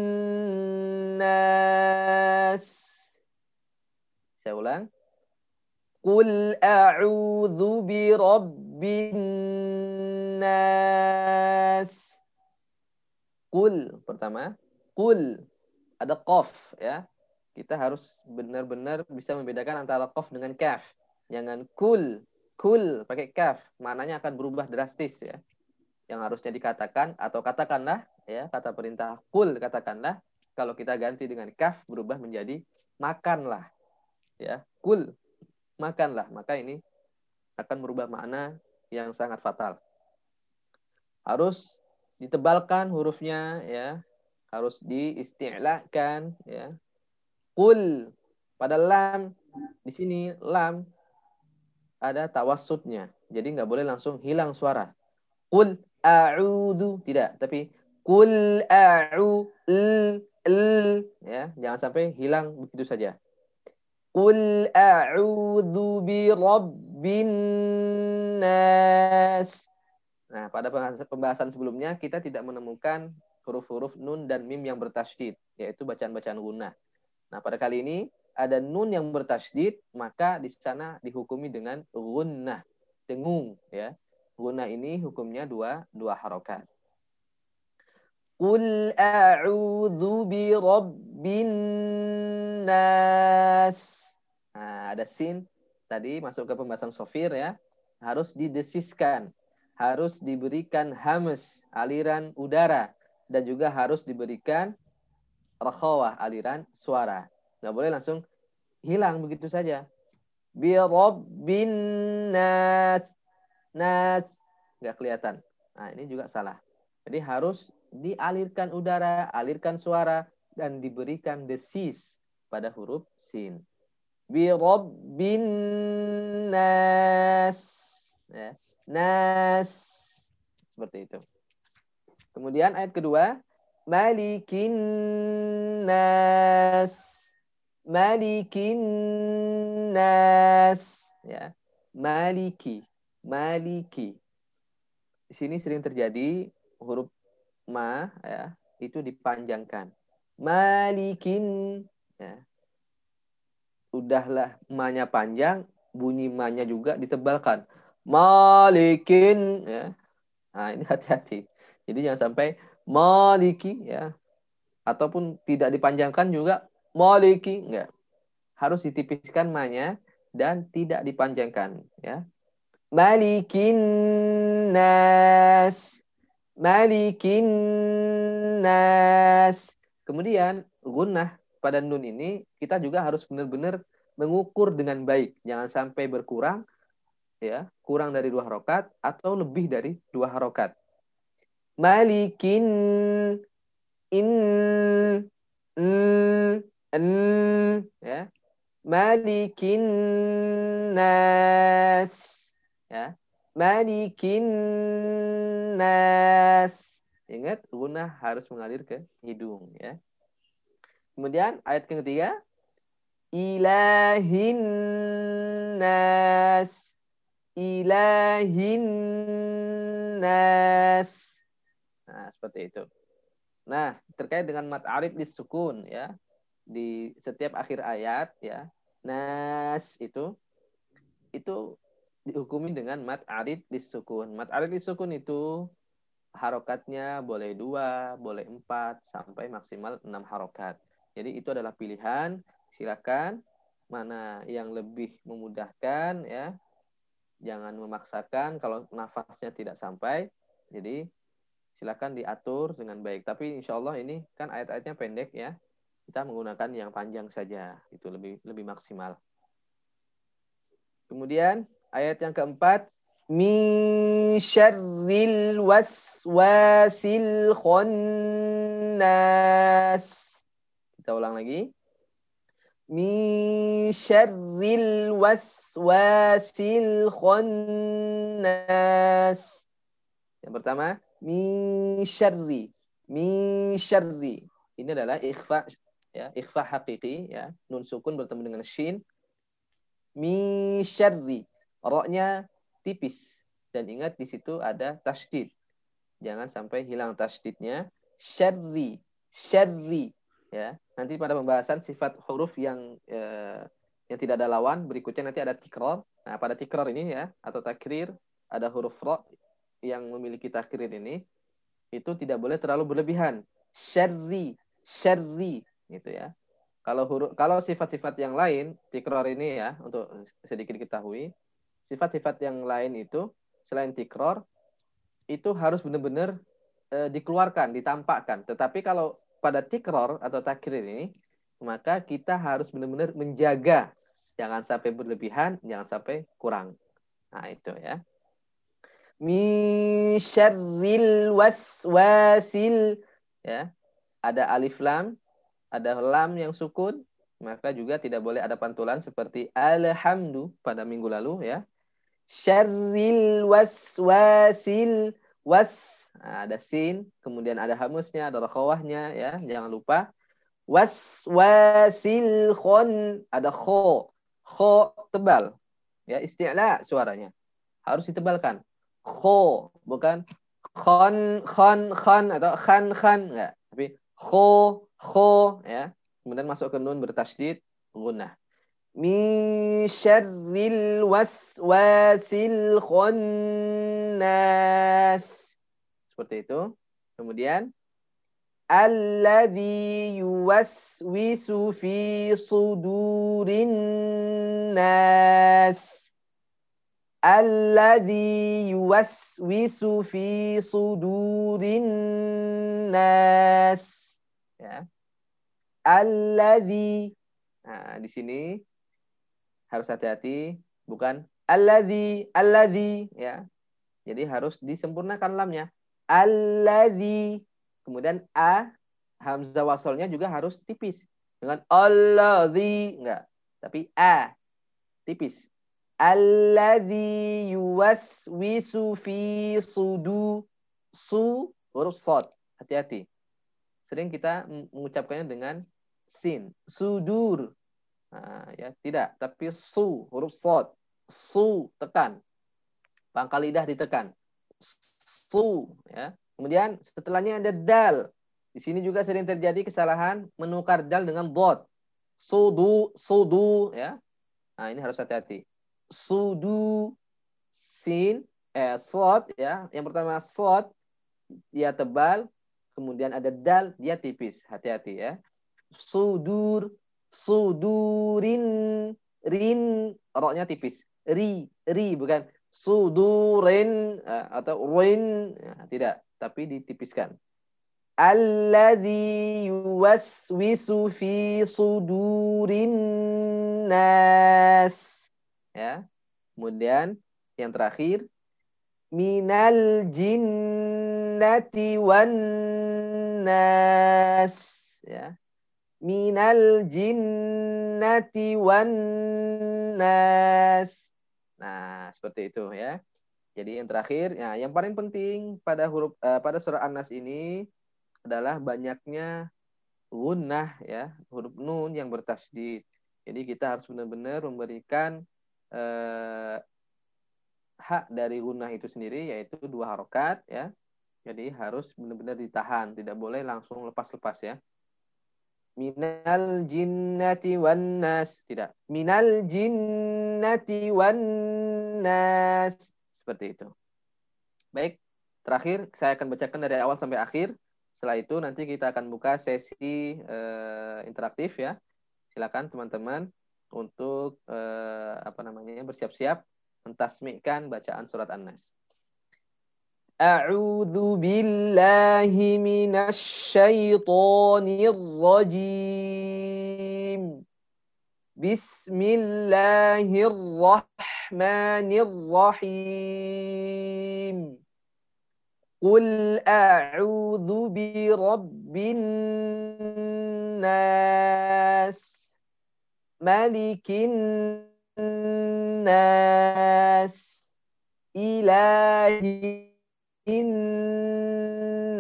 nas. Saya ulang. Qul a'udzu bi rabbin nas. Kul pertama, kul ada qaf ya. Kita harus benar-benar bisa membedakan antara qaf dengan kaf. Jangan kul, kul pakai kaf, maknanya akan berubah drastis ya. Yang harusnya dikatakan atau katakanlah ya, kata perintah kul katakanlah kalau kita ganti dengan kaf berubah menjadi makanlah. Ya, kul makanlah. Maka ini akan berubah makna yang sangat fatal. Harus ditebalkan hurufnya ya, harus diisti'lakan ya. Kul pada lam di sini lam ada tawassutnya. Jadi nggak boleh langsung hilang suara. Kul a'udhu tidak, tapi kul a'u l, l ya, jangan sampai hilang begitu saja. Qul a'udzu bi rabbin nas. Nah, pada pembahasan sebelumnya kita tidak menemukan huruf-huruf nun dan mim yang bertasydid, yaitu bacaan-bacaan gunnah. Nah, pada kali ini ada nun yang bertasydid, maka di sana dihukumi dengan gunnah, dengung ya. Gunnah ini hukumnya dua dua harokat. Qul a'udzu bi rabbin nas. Nah, ada sin tadi masuk ke pembahasan sofir ya. Harus didesiskan, harus diberikan hames, aliran udara dan juga harus diberikan rakhawah, aliran suara. Nggak boleh langsung hilang begitu saja. Bi rabbin nas. Nas nggak kelihatan. Nah, ini juga salah. Jadi harus dialirkan udara, alirkan suara, dan diberikan desis pada huruf sin. Bi rabbin nas. Ya. Nas. Seperti itu. Kemudian ayat kedua. Malikin nas. Malikin nas. Ya. Maliki. Maliki. Di sini sering terjadi huruf ma ya itu dipanjangkan. Malikin ya. Udahlah ma-nya panjang, bunyi ma-nya juga ditebalkan. Malikin ya. Nah, ini hati-hati. Jadi jangan sampai maliki ya. Ataupun tidak dipanjangkan juga maliki enggak. Harus ditipiskan ma-nya dan tidak dipanjangkan ya. Malikin nas Malikin nas. Kemudian gunnah pada nun ini kita juga harus benar-benar mengukur dengan baik. Jangan sampai berkurang ya, kurang dari dua harokat atau lebih dari dua harokat. Malikin in n ya. Malikin nas ya Malikin nas. Ingat, guna harus mengalir ke hidung ya. Kemudian ayat ketiga, ilahin nas. Ilahin nas. Nah, seperti itu. Nah, terkait dengan mat arid di sukun ya. Di setiap akhir ayat ya. Nas itu itu dihukumi dengan mat arid disukun. Mat arid disukun itu harokatnya boleh dua, boleh empat, sampai maksimal enam harokat. Jadi itu adalah pilihan. Silakan mana yang lebih memudahkan ya. Jangan memaksakan kalau nafasnya tidak sampai. Jadi silakan diatur dengan baik. Tapi insya Allah ini kan ayat-ayatnya pendek ya. Kita menggunakan yang panjang saja. Itu lebih lebih maksimal. Kemudian Ayat yang keempat. Min syarril waswasil khannas. Kita ulang lagi. Min syarril waswasil khannas. Yang pertama, min syarri. Ini adalah ikhfa ya, ikhfa hakiki ya. Nun sukun bertemu dengan shin. Min syarri Roknya tipis. Dan ingat di situ ada tasdid. Jangan sampai hilang tasdidnya. Syarri. Syarri. Ya. Nanti pada pembahasan sifat huruf yang eh, yang tidak ada lawan, berikutnya nanti ada tikrar. Nah, pada tikrar ini ya, atau takrir, ada huruf ro yang memiliki takrir ini itu tidak boleh terlalu berlebihan. Syarri, syarri gitu ya. Kalau huruf kalau sifat-sifat yang lain tikror ini ya untuk sedikit diketahui, sifat-sifat yang lain itu selain tikror itu harus benar-benar e, dikeluarkan, ditampakkan. Tetapi kalau pada tikror atau takrir ini maka kita harus benar-benar menjaga jangan sampai berlebihan, jangan sampai kurang. Nah, itu ya. Min syarril waswasil ya. Ada alif lam, ada lam yang sukun, maka juga tidak boleh ada pantulan seperti alhamdu pada minggu lalu ya. Syarril waswasil was nah, ada sin, kemudian ada hamusnya, ada rakhawahnya ya, jangan lupa. Waswasil khon ada kho. Kho tebal. Ya, isti'la suaranya. Harus ditebalkan kho bukan khon khon khon atau khan khan enggak tapi kho kho ya kemudian masuk ke nun bertasydid gunnah min syarril waswasil khannas seperti itu. Kemudian alladzi yuwaswisu fi sudurin nas. Alladzi yuwaswisu fi sudurin nas. Ya. Alladzi nah di sini harus hati-hati bukan alladzi alladzi ya. Jadi harus disempurnakan lamnya alladzi kemudian a hamzah wasolnya juga harus tipis dengan alladzi enggak tapi a tipis Alladhi yuwaswisu fi sudu su huruf sod. Hati-hati. Sering kita mengucapkannya dengan sin. Sudur. Nah, ya, tidak, tapi su huruf sod. Su tekan. Pangkal lidah ditekan. Ya. Kemudian setelahnya ada dal. Di sini juga sering terjadi kesalahan menukar dal dengan dot. Sudu, sudu ya. Nah, ini harus hati-hati sudu sin eh sod ya. Yang pertama sod dia tebal, kemudian ada dal dia tipis. Hati-hati ya. Sudur sudurin rin roknya tipis. Ri ri bukan sudurin eh, atau rin ya, tidak, tapi ditipiskan. Alladhi yuwaswisu fi sudurin nas ya. Kemudian yang terakhir minal jinnati wan nas ya. Minal jinnati wan nas. Nah, seperti itu ya. Jadi yang terakhir, ya, yang paling penting pada huruf uh, pada surah An-Nas ini adalah banyaknya gunnah ya, huruf nun yang bertasydid. Jadi kita harus benar-benar memberikan eh, hak dari gunnah itu sendiri yaitu dua harokat ya. Jadi harus benar-benar ditahan, tidak boleh langsung lepas-lepas ya. Minal jinnati wan nas. Tidak. Minal jinnati wan nas. Seperti itu. Baik, terakhir saya akan bacakan dari awal sampai akhir. Setelah itu nanti kita akan buka sesi uh, interaktif ya. Silakan teman-teman untuk eh, apa namanya bersiap-siap mentasmikkan bacaan surat An-Nas. أعوذ بالله من الشيطان الرجيم. بسم الله الرحمن الرحيم. قل أعوذ برب الناس ملك الناس إله الناس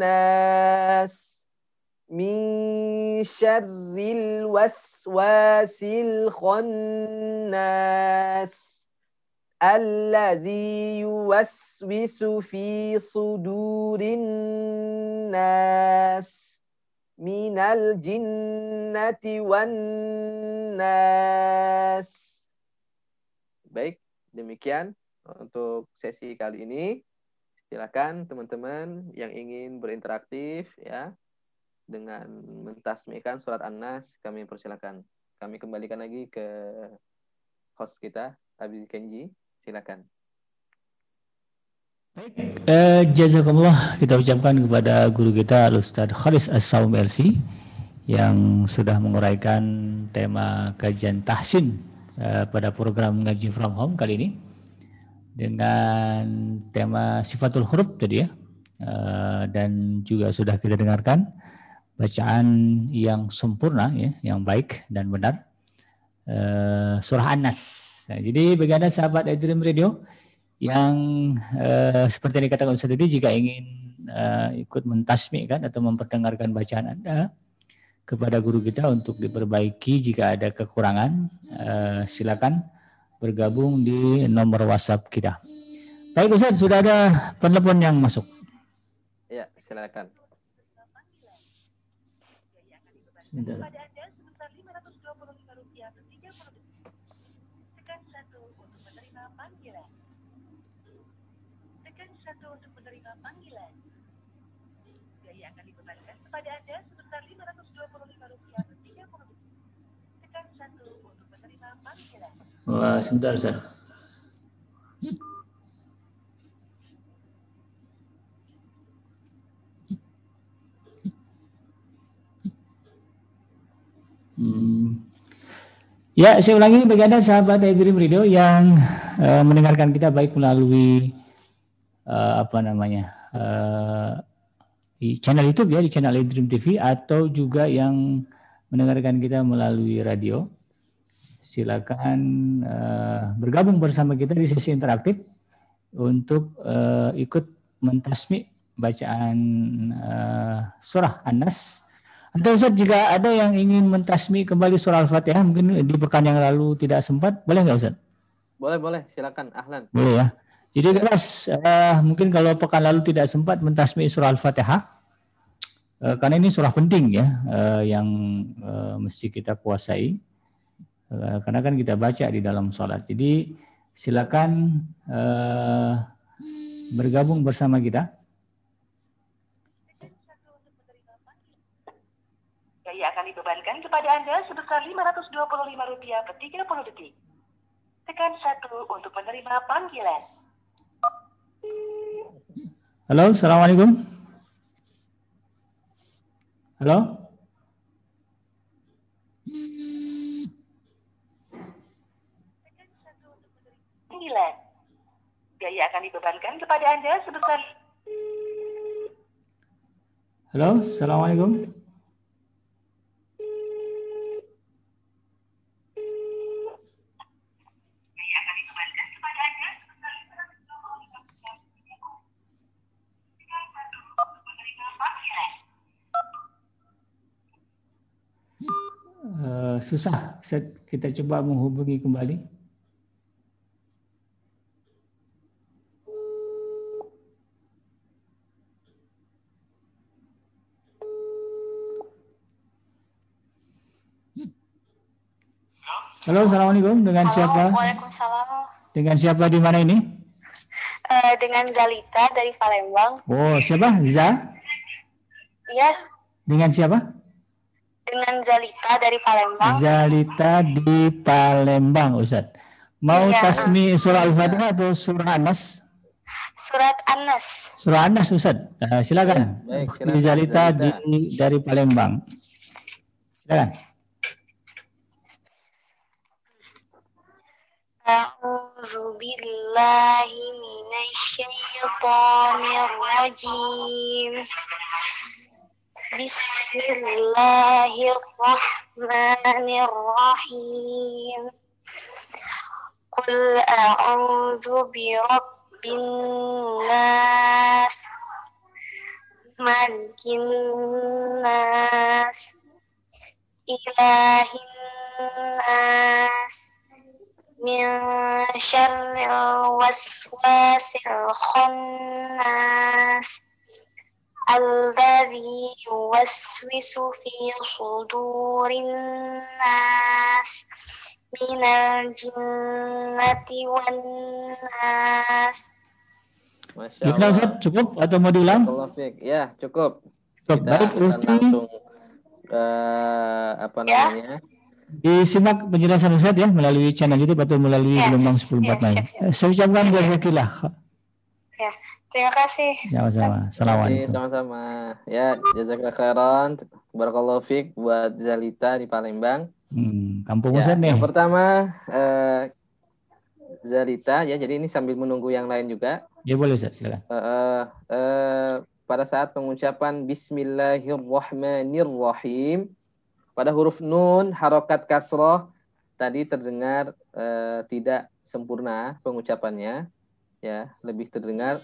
من شر الوسواس الخناس الذي يوسوس في صدور الناس minal jinnati wan nas. Baik, demikian untuk sesi kali ini. Silakan teman-teman yang ingin berinteraksi ya dengan mentasmikan surat An-Nas kami persilakan. Kami kembalikan lagi ke host kita, Abi Kenji. Silakan. Baik, eh, jazakumullah kita ucapkan kepada guru kita Ustaz Khalis As-Saum LC yang sudah menguraikan tema kajian tahsin eh, pada program ngaji from home kali ini dengan tema sifatul huruf tadi ya. Uh, dan juga sudah kita dengarkan bacaan yang sempurna ya, yang baik dan benar. Uh, surah An-Nas. Nah, jadi bagi Anda sahabat Dream Radio yang uh, seperti yang dikatakan Ustaz tadi jika ingin ikut mentasmi kan atau memperdengarkan bacaan Anda kepada guru kita untuk diperbaiki jika ada kekurangan silakan bergabung di nomor WhatsApp kita. Baik Ustaz, sudah ada penelpon yang masuk. Ya, silakan. Sebentar. Wah, sebentar, Ustaz. Hmm. Ya, saya ulangi bagi Anda sahabat Dream Radio yang uh, mendengarkan kita baik melalui uh, apa namanya uh, di channel YouTube ya di channel Dream TV atau juga yang mendengarkan kita melalui radio silakan uh, bergabung bersama kita di sesi interaktif untuk uh, ikut mentasmi bacaan uh, surah An-Nas. Atau Ustaz jika ada yang ingin mentasmi kembali surah Al-Fatihah mungkin di pekan yang lalu tidak sempat, boleh nggak Ustaz? Boleh, boleh. Silakan, Ahlan. Boleh ya. Jadi keras, uh, mungkin kalau pekan lalu tidak sempat mentasmi surah Al-Fatihah, uh, karena ini surah penting ya, uh, yang uh, mesti kita kuasai. Eh, karena kan kita baca di dalam sholat. Jadi silakan uh, bergabung bersama kita. Biaya akan dibebankan kepada Anda sebesar Rp525 per 30 detik. Tekan satu untuk menerima panggilan. Halo, Assalamualaikum. Halo? Biaya akan dibebankan kepada Anda sebesar Halo, Assalamualaikum. Uh, susah. Kita coba menghubungi kembali. Halo, assalamualaikum. Dengan Halo, siapa? Waalaikumsalam. Dengan siapa di mana ini? Uh, dengan Zalita dari Palembang. Oh, siapa? Za? Iya. Dengan siapa? Dengan Zalita dari Palembang. Zalita di Palembang, Ustaz. Mau ya. tasmi surah Al-Fatihah atau surah Anas? Surat Anas. Surah Anas, Ustaz. Uh, silakan. Baik, silakan. Zalita, Zalita. Di, dari Palembang. Silakan. أعوذ بالله من الشيطان الرجيم بسم الله الرحمن الرحيم قل أعوذ برب الناس ملك الناس إله الناس من شر الوسواس الخناس الذي يوسوس في صدور الناس minal jinnati wan nas. Masya Gimana Allah. Ustaz? Cukup atau mau diulang? Barakallahu fiik. Ya, cukup. Cukup. Kita Baik, akan Ukti. langsung eh, apa Ya. Disimak penjelasan Ustaz ya melalui channel YouTube atau melalui Ya, gelombang ya, 14 lain. siap, siap. Eh, Saya ucapkan jazakillah. Ya, terima kasih. Sama-sama. Oke, Assalamualaikum. sama-sama. Ya, jazakallah khairan. Barakallahu fiik buat Zalita di Palembang. Hmm, kampung Ya, Ustaz nih. yang pertama eh, Zalita ya. Jadi ini sambil menunggu yang lain juga. Ya boleh Ustaz, silakan. Eh, eh, eh, pada saat pengucapan Bismillahirrahmanirrahim pada huruf nun harokat kasroh tadi terdengar eh, tidak sempurna pengucapannya. Ya lebih terdengar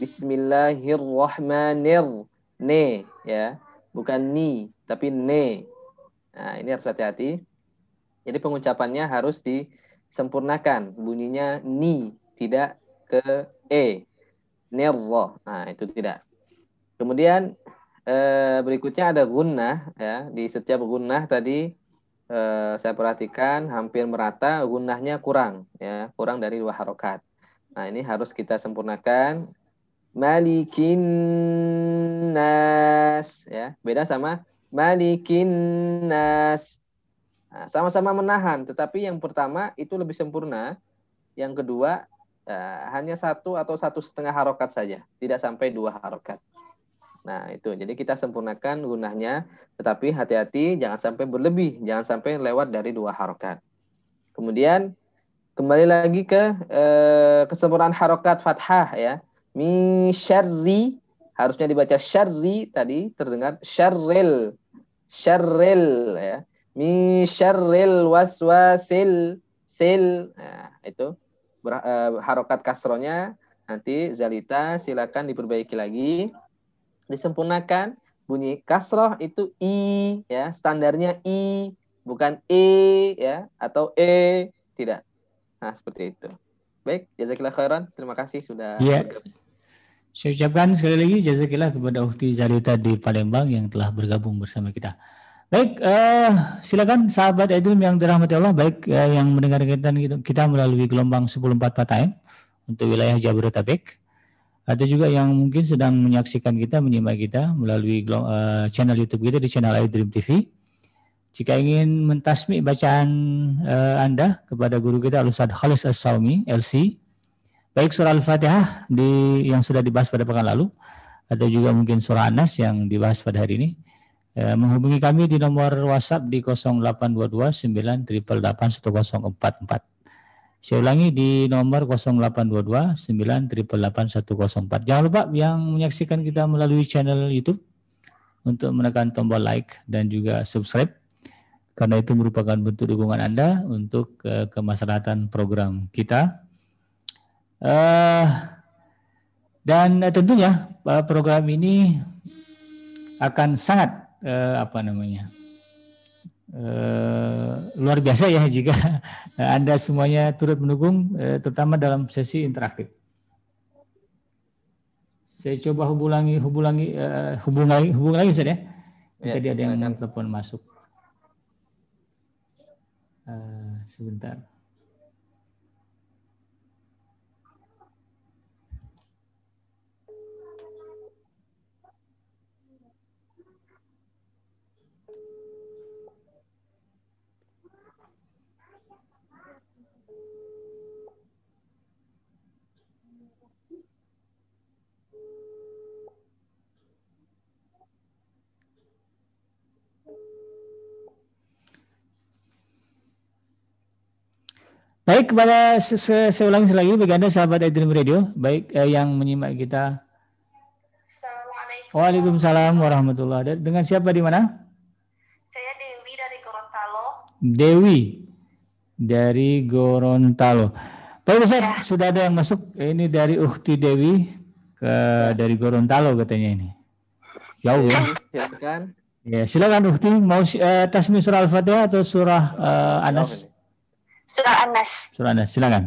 Bismillahirrahmanir ne ya. Bukan ni tapi ne. Nah ini harus hati-hati. Jadi pengucapannya harus disempurnakan. Bunyinya ni tidak ke e. Nirroh nah itu tidak. Kemudian eh, berikutnya ada gunnah ya. Di setiap gunnah tadi eh, saya perhatikan hampir merata gunnahnya kurang ya. Kurang dari dua harokat. Nah ini harus kita sempurnakan. Malikin nas ya. Beda sama malikin nas. Nah, sama-sama menahan tetapi yang pertama itu lebih sempurna. Yang kedua eh, hanya satu atau satu setengah harokat saja tidak sampai dua harokat Nah, itu. Jadi kita sempurnakan gunahnya, tetapi hati-hati jangan sampai berlebih, jangan sampai lewat dari dua harokat. Kemudian kembali lagi ke eh, kesempurnaan harokat fathah ya. Mi syarri harusnya dibaca syarri tadi terdengar syarril. Syarril ya. Mi syarril waswasil sil. Nah, itu ber- eh, harokat kasronya nanti Zalita silakan diperbaiki lagi disempurnakan bunyi kasroh itu i ya standarnya i bukan e ya atau e tidak nah seperti itu baik jazakallah khairan terima kasih sudah bergabung. Saya ucapkan sekali lagi jazakillah kepada Ukti Zarita di Palembang yang telah bergabung bersama kita. Baik, eh, silakan sahabat Edilm yang dirahmati Allah, baik eh, yang mendengarkan kita, kita melalui gelombang 104 AM untuk wilayah Jabodetabek. Ada juga yang mungkin sedang menyaksikan kita, menyimak kita melalui eh, channel YouTube kita di channel iDream TV. Jika ingin mentasmi bacaan eh, Anda kepada guru kita Al-Ustaz Khalis As-Saumi, LC, baik surah Al-Fatihah di yang sudah dibahas pada pekan lalu atau juga mungkin surah An-Nas yang dibahas pada hari ini eh, menghubungi kami di nomor WhatsApp di 0822 988 Saya ulangi di nomor 0822 988 Jangan lupa yang menyaksikan kita melalui channel YouTube untuk menekan tombol like dan juga subscribe karena itu merupakan bentuk dukungan Anda untuk eh, kemaslahatan program kita. Eh, dan tentunya eh, program ini akan sangat eh, apa namanya eh, luar biasa ya jika eh, anda semuanya turut mendukung, eh, terutama dalam sesi interaktif. Saya coba hubungi hubungi eh, hubungi hubungi lagi Ustaz ya. Ya, Tadi ada yang telepon masuk. Eh, sebentar. Baik kepada saya ulangi sekali lagi bagi anda sahabat Edream Radio, baik eh, yang menyimak kita. Assalamualaikum. Waalaikumsalam warahmatullahi wabarakatuh. Dengan siapa di mana? Saya Dewi dari Gorontalo. Dewi dari Gorontalo. Baik Ustaz, sudah ada yang masuk. Ini dari Ukti Dewi ke dari Gorontalo katanya ini. Jauh ya. silakan Ya, silakan Ukti mau eh, tasmi surah Al-Fatihah atau surah eh, Anas? Jawab ini. Surah An-Nas. Surah Anas, silakan.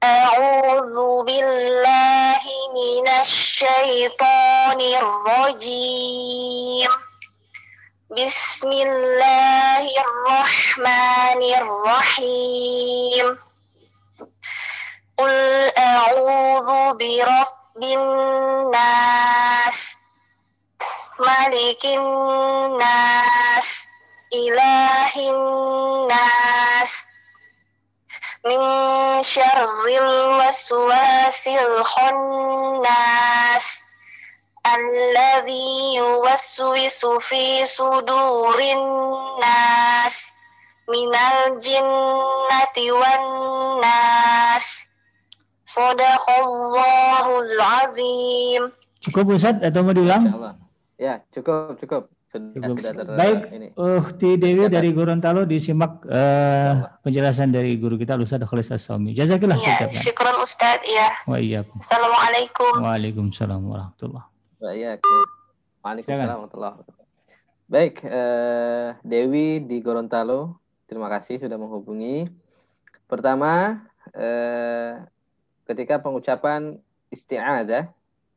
أعوذ بالله من الشيطان الرجيم Bismillahirrahmanirrahim. Qul a'udzu birabbin nas malikin nas ilahin nas min syarril waswasil khannas. Alladhi yuwaswisu fi sudurin nas. Minal jinnati wan nas. Sadaqallahul azim. Cukup Ustaz? Atau mau diulang? Ya, cukup, cukup. Sudah, sudah ter, Baik, ini. Uhti Dewi dari Gorontalo disimak uh, penjelasan dari guru kita Ustaz Khalis As-Sami. Jazakillah. Ya, syukuran Ustaz ya. Wa iya. Assalamualaikum. Waalaikumsalam warahmatullahi Baik. Waalaikumsalam warahmatullahi. Baik, uh, Dewi di Gorontalo, terima kasih sudah menghubungi. Pertama, uh, ketika pengucapan isti'adah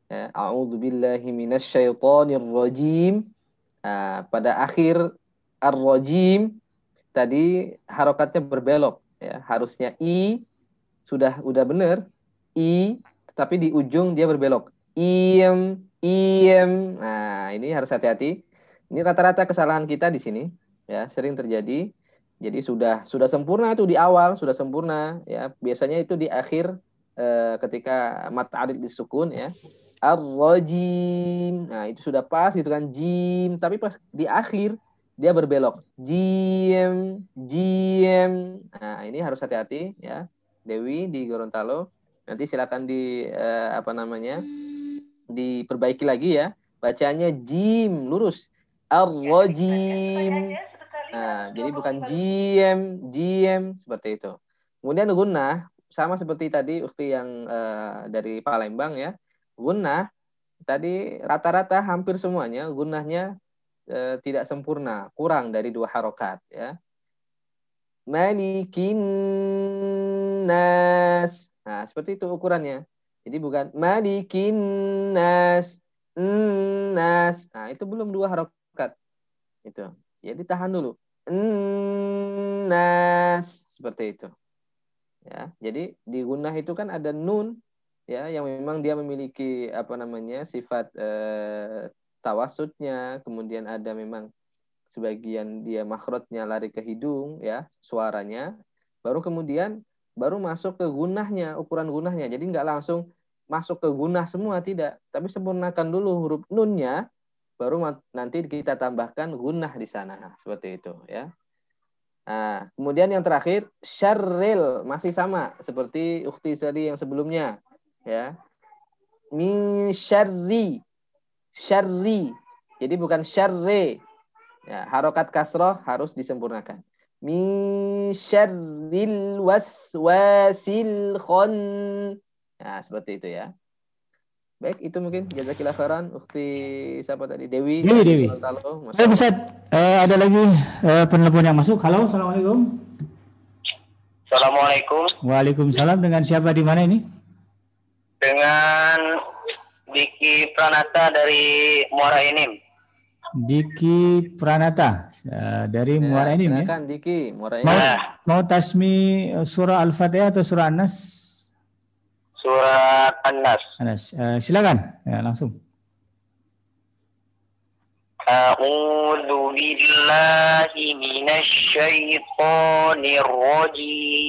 Ya, A'udzu billahi minasyaitonir rajim. Nah, pada akhir ar-rajim tadi harokatnya berbelok ya. Harusnya i sudah udah benar i tetapi di ujung dia berbelok. Iem, iem. Nah, ini harus hati-hati. Ini rata-rata kesalahan kita di sini ya, sering terjadi. Jadi sudah sudah sempurna itu di awal, sudah sempurna ya. Biasanya itu di akhir eh, ketika mat arid disukun ya ar-rajim. Nah, itu sudah pas gitu kan jim, tapi pas di akhir dia berbelok. Jim, jim. Nah, ini harus hati-hati ya. Dewi di Gorontalo. Nanti silakan di eh, apa namanya? diperbaiki lagi ya. Bacanya jim, lurus. Ar-rajim. Nah, jadi bukan jim, jim seperti itu. Kemudian gunnah sama seperti tadi ukti yang uh, dari Palembang ya gunnah tadi rata-rata hampir semuanya gunnahnya e, tidak sempurna, kurang dari dua harokat ya. Malikin nas. Nah, seperti itu ukurannya. Jadi bukan malikin nas, nas. Nah, itu belum dua harokat. Itu. Jadi tahan dulu. Nas seperti itu. Ya, jadi di gunnah itu kan ada nun ya yang memang dia memiliki apa namanya sifat eh, tawasudnya kemudian ada memang sebagian dia makrotnya lari ke hidung ya suaranya baru kemudian baru masuk ke gunahnya ukuran gunahnya jadi nggak langsung masuk ke gunah semua tidak. Tapi sempurnakan dulu huruf nunnya baru nanti kita tambahkan gunah di sana seperti itu ya. Nah, kemudian yang terakhir syarril masih sama seperti ukti tadi yang sebelumnya ya min syarri syarri jadi bukan syarre ya harokat kasroh harus disempurnakan min syarril waswasil khon ya seperti itu ya Baik, itu mungkin jazakillah khairan Ukti siapa tadi? Dewi. Dewi, Dewi. Baik, Ustaz. Uh, ada lagi uh, penelpon yang masuk. Halo, Assalamualaikum. Assalamualaikum. Waalaikumsalam. Dengan siapa di mana ini? Dengan Diki Pranata dari Muara Enim. Diki Pranata uh, dari ya, Muara Enim ya. Diki Muara Enim. Mau, mau tasmi eh, surah Al-Fatihah atau surah An-Nas? Surah An-Nas. An-Nas. Uh, silakan ya langsung. A'udzu billahi minasy syaithanir rajim.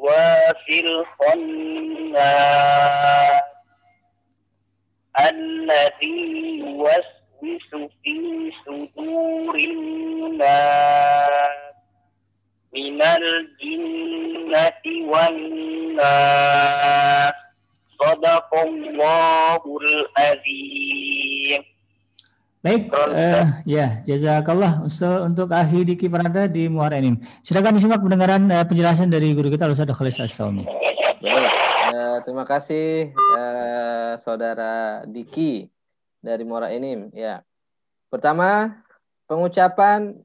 وفي الخناس الذي يوسوس في صدور الناس من الجنة والناس صدق الله العظيم Baik, eh, ya, jazakallah Ustaz untuk Ahi Diki Pranata di Muara Enim. Silakan disimak pendengaran eh, penjelasan dari guru kita Ustaz Khalis As-Saumi. Baik, eh, terima kasih eh, saudara Diki dari Muara Enim. Ya, pertama pengucapan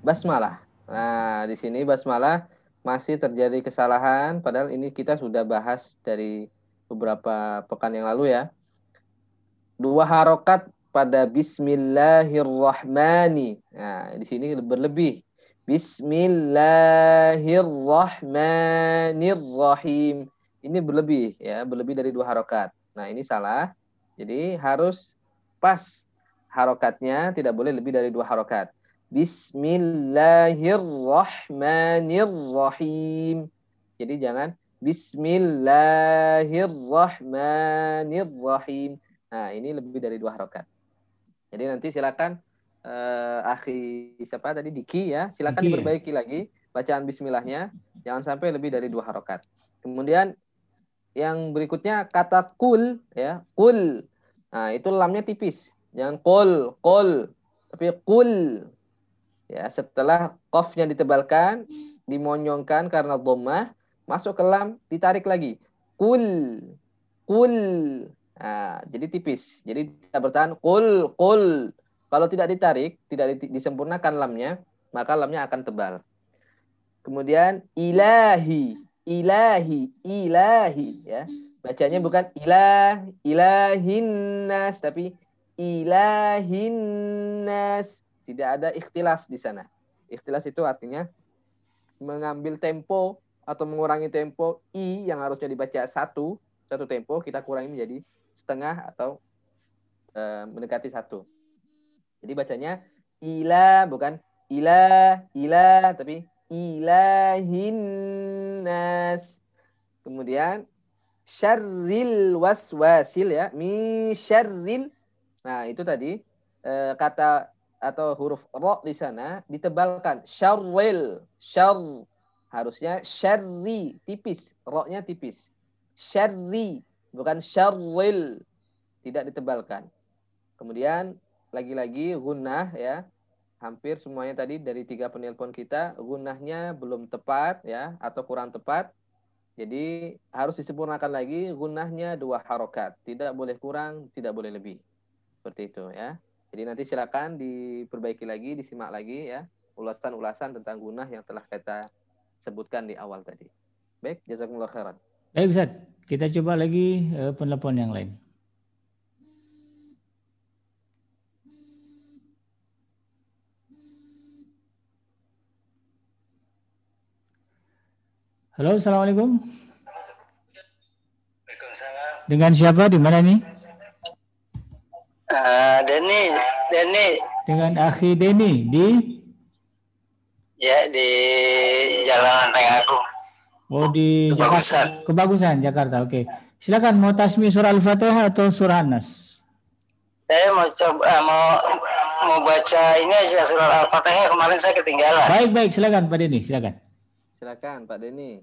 basmalah. Nah, di sini basmalah masih terjadi kesalahan, padahal ini kita sudah bahas dari beberapa pekan yang lalu ya. Dua harokat pada Bismillahirrahmani. Nah, di sini berlebih. Bismillahirrahmanirrahim. Ini berlebih ya, berlebih dari dua harokat. Nah, ini salah. Jadi harus pas harokatnya, tidak boleh lebih dari dua harokat. Bismillahirrahmanirrahim. Jadi jangan Bismillahirrahmanirrahim. Nah, ini lebih dari dua harokat. Jadi nanti silakan uh, akhi siapa tadi Diki ya, silakan Diki, ya? diperbaiki lagi bacaan bismillahnya, jangan sampai lebih dari dua harokat. Kemudian yang berikutnya kata kul ya, kul. Nah, itu lamnya tipis. Jangan kul, kul, tapi kul. Ya, setelah kofnya ditebalkan, dimonyongkan karena dhammah, masuk ke lam, ditarik lagi. Kul, kul. Nah, jadi tipis. Jadi tidak bertahan kul kul. Kalau tidak ditarik, tidak disempurnakan lamnya, maka lamnya akan tebal. Kemudian ilahi, ilahi, ilahi ya. Bacanya bukan ilah, ilahinnas tapi ilahinnas. Tidak ada ikhtilas di sana. Ikhtilas itu artinya mengambil tempo atau mengurangi tempo i yang harusnya dibaca satu satu tempo kita kurangi menjadi setengah atau uh, mendekati satu. Jadi bacanya ila bukan ila ila tapi ilahinnas. Kemudian syarril waswasil ya mi syarril. Nah, itu tadi uh, kata atau huruf ro di sana ditebalkan syarril syar harusnya syarri tipis ro-nya tipis syarri bukan syarril tidak ditebalkan. Kemudian lagi-lagi gunnah ya. Hampir semuanya tadi dari tiga penelpon kita gunnahnya belum tepat ya atau kurang tepat. Jadi harus disempurnakan lagi gunnahnya dua harokat. Tidak boleh kurang, tidak boleh lebih. Seperti itu ya. Jadi nanti silakan diperbaiki lagi, disimak lagi ya ulasan-ulasan tentang gunnah yang telah kita sebutkan di awal tadi. Baik, jazakumullah khairan. Baik Ustaz, kita coba lagi uh, penelpon yang lain. Halo, assalamualaikum. Waalaikumsalam. Dengan siapa? Di mana nih? Uh, Denny, Denny. Dengan Akhi Denny di Ya di Jalan Tengah Agung. Oh di Kebagusan. Jakarta. Kebagusan Jakarta. Oke. Silakan mau tasmi surah Al-Fatihah atau surah An-Nas? Saya mau coba eh, mau mau baca ini aja surah Al-Fatihah kemarin saya ketinggalan. Baik baik silakan Pak Denny silakan. Silakan Pak Denny.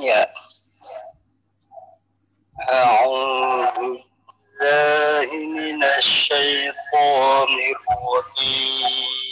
Ya. A'udzu billahi minasy syaithanir rajim.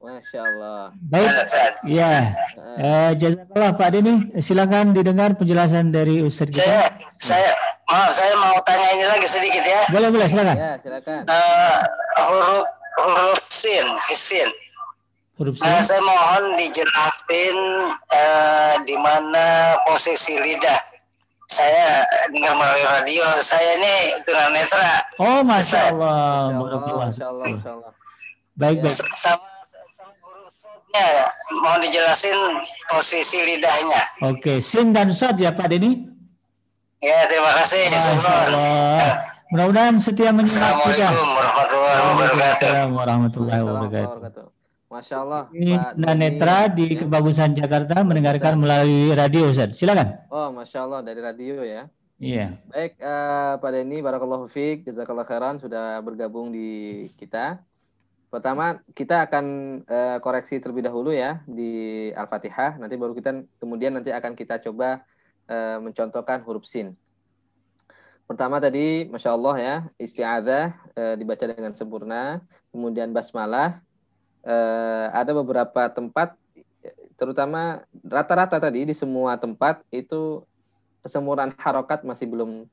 Masya Allah. Baik. Ya. Eh, jazakallah Pak Denny. Silakan didengar penjelasan dari Ustaz Saya, kita. saya, maaf, saya mau tanya ini lagi sedikit ya. Boleh boleh silakan. Ya, silakan. Eh, huruf huruf sin, sin. Huruf sin. Nah, saya mohon dijelasin eh, di mana posisi lidah. Saya dengar melalui radio. Saya ini tunanetra. Oh, masya Allah. Masya Allah. Masya Allah, Masya Allah. Baik, Ya. baik. Sama, sama huruf sodnya. Mohon dijelasin posisi lidahnya. Oke, sin dan sod ya Pak Denny. Ya, terima kasih. Masya. Allah. Mudah-mudahan setia menyimak kita. Assalamualaikum warahmatullahi wabarakatuh. Waalaikumsalam warahmatullahi Assalamualaikum wabarakatuh. Masya Allah. Ini Pak. Netra di Ya. Kebagusan Jakarta mendengarkan melalui radio Ustaz. Silakan. Oh, Masya Allah dari radio ya. Iya. Baik, eh, Pak Denny, Barakallahu Fik, Jazakallah Khairan sudah bergabung di kita. Pertama, kita akan eh, koreksi terlebih dahulu ya di Al-Fatihah. Nanti baru kita, kemudian nanti akan kita coba eh, mencontohkan huruf sin. Pertama tadi, Masya Allah ya, isti'adzah eh, dibaca dengan sempurna. Kemudian basmalah. Eh, ada beberapa tempat, terutama rata-rata tadi di semua tempat itu kesempurnaan harokat masih belum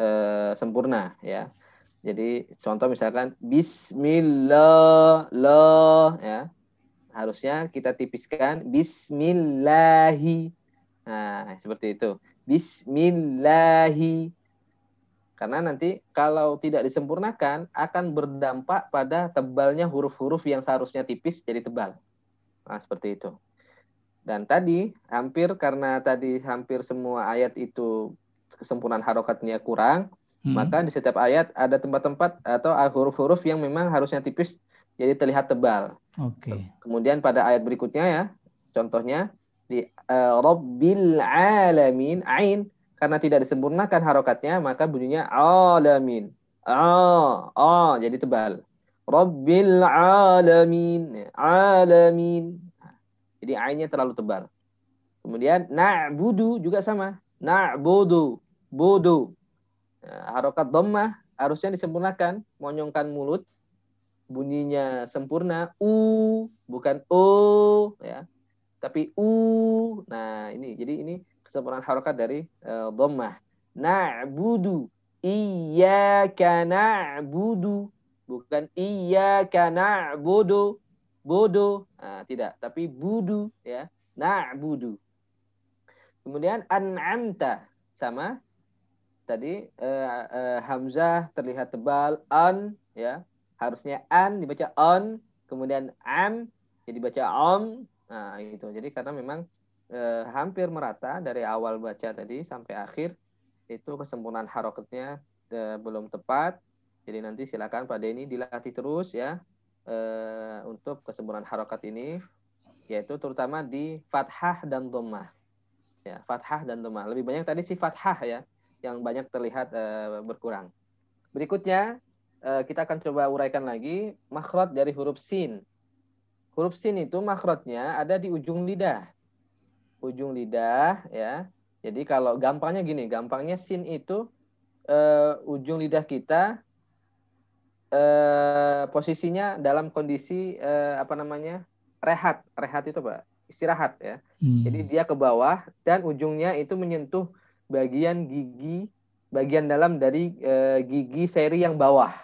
eh, sempurna ya. Jadi contoh misalkan Bismillah ya harusnya kita tipiskan Bismillahi. Nah seperti itu Bismillahi. Karena nanti kalau tidak disempurnakan akan berdampak pada tebalnya huruf-huruf yang seharusnya tipis jadi tebal. Nah seperti itu. Dan tadi hampir karena tadi hampir semua ayat itu kesempurnaan harokatnya kurang, Hmm. maka di setiap ayat ada tempat-tempat atau huruf-huruf yang memang harusnya tipis jadi terlihat tebal. Oke. Kemudian pada ayat berikutnya ya, contohnya di eh, Rabbil alamin ain karena tidak disempurnakan harokatnya maka bunyinya alamin. Ah, ah jadi tebal. Rabbil alamin, alamin. Jadi ainnya terlalu tebal. Kemudian na'budu juga sama. Na'budu, budu. Nah, harokat dhammah harusnya disempurnakan, monyongkan mulut. Bunyinya sempurna u, bukan o ya. Tapi u. Nah, ini jadi ini kesempurnaan harokat dari uh, dhammah. Na'budu, iyyaka na'budu, bukan iyyaka na'budu bodo nah, tidak. Tapi budu ya. Na'budu. Kemudian an'amta sama. Tadi eh, eh, hamzah terlihat tebal an ya. Harusnya an dibaca on kemudian am jadi baca om. Nah itu jadi karena memang eh, hampir merata dari awal baca tadi sampai akhir itu kesempurnaan harokatnya eh, belum tepat jadi nanti silakan Pak Denny dilatih terus ya eh, untuk kesempurnaan harokat ini yaitu terutama di fathah dan dhammah. Ya, fathah dan dhammah. Lebih banyak tadi si fathah ya yang banyak terlihat eh, berkurang. Berikutnya eh, kita akan coba uraikan lagi makhraj dari huruf sin. Huruf sin itu makhrajnya ada di ujung lidah. Ujung lidah ya. Jadi kalau gampangnya gini, gampangnya sin itu eh, ujung lidah kita eh, posisinya dalam kondisi eh, apa namanya rehat. Rehat itu pak istirahat ya. Hmm. jadi dia ke bawah dan ujungnya itu menyentuh bagian gigi bagian dalam dari eh, gigi seri yang bawah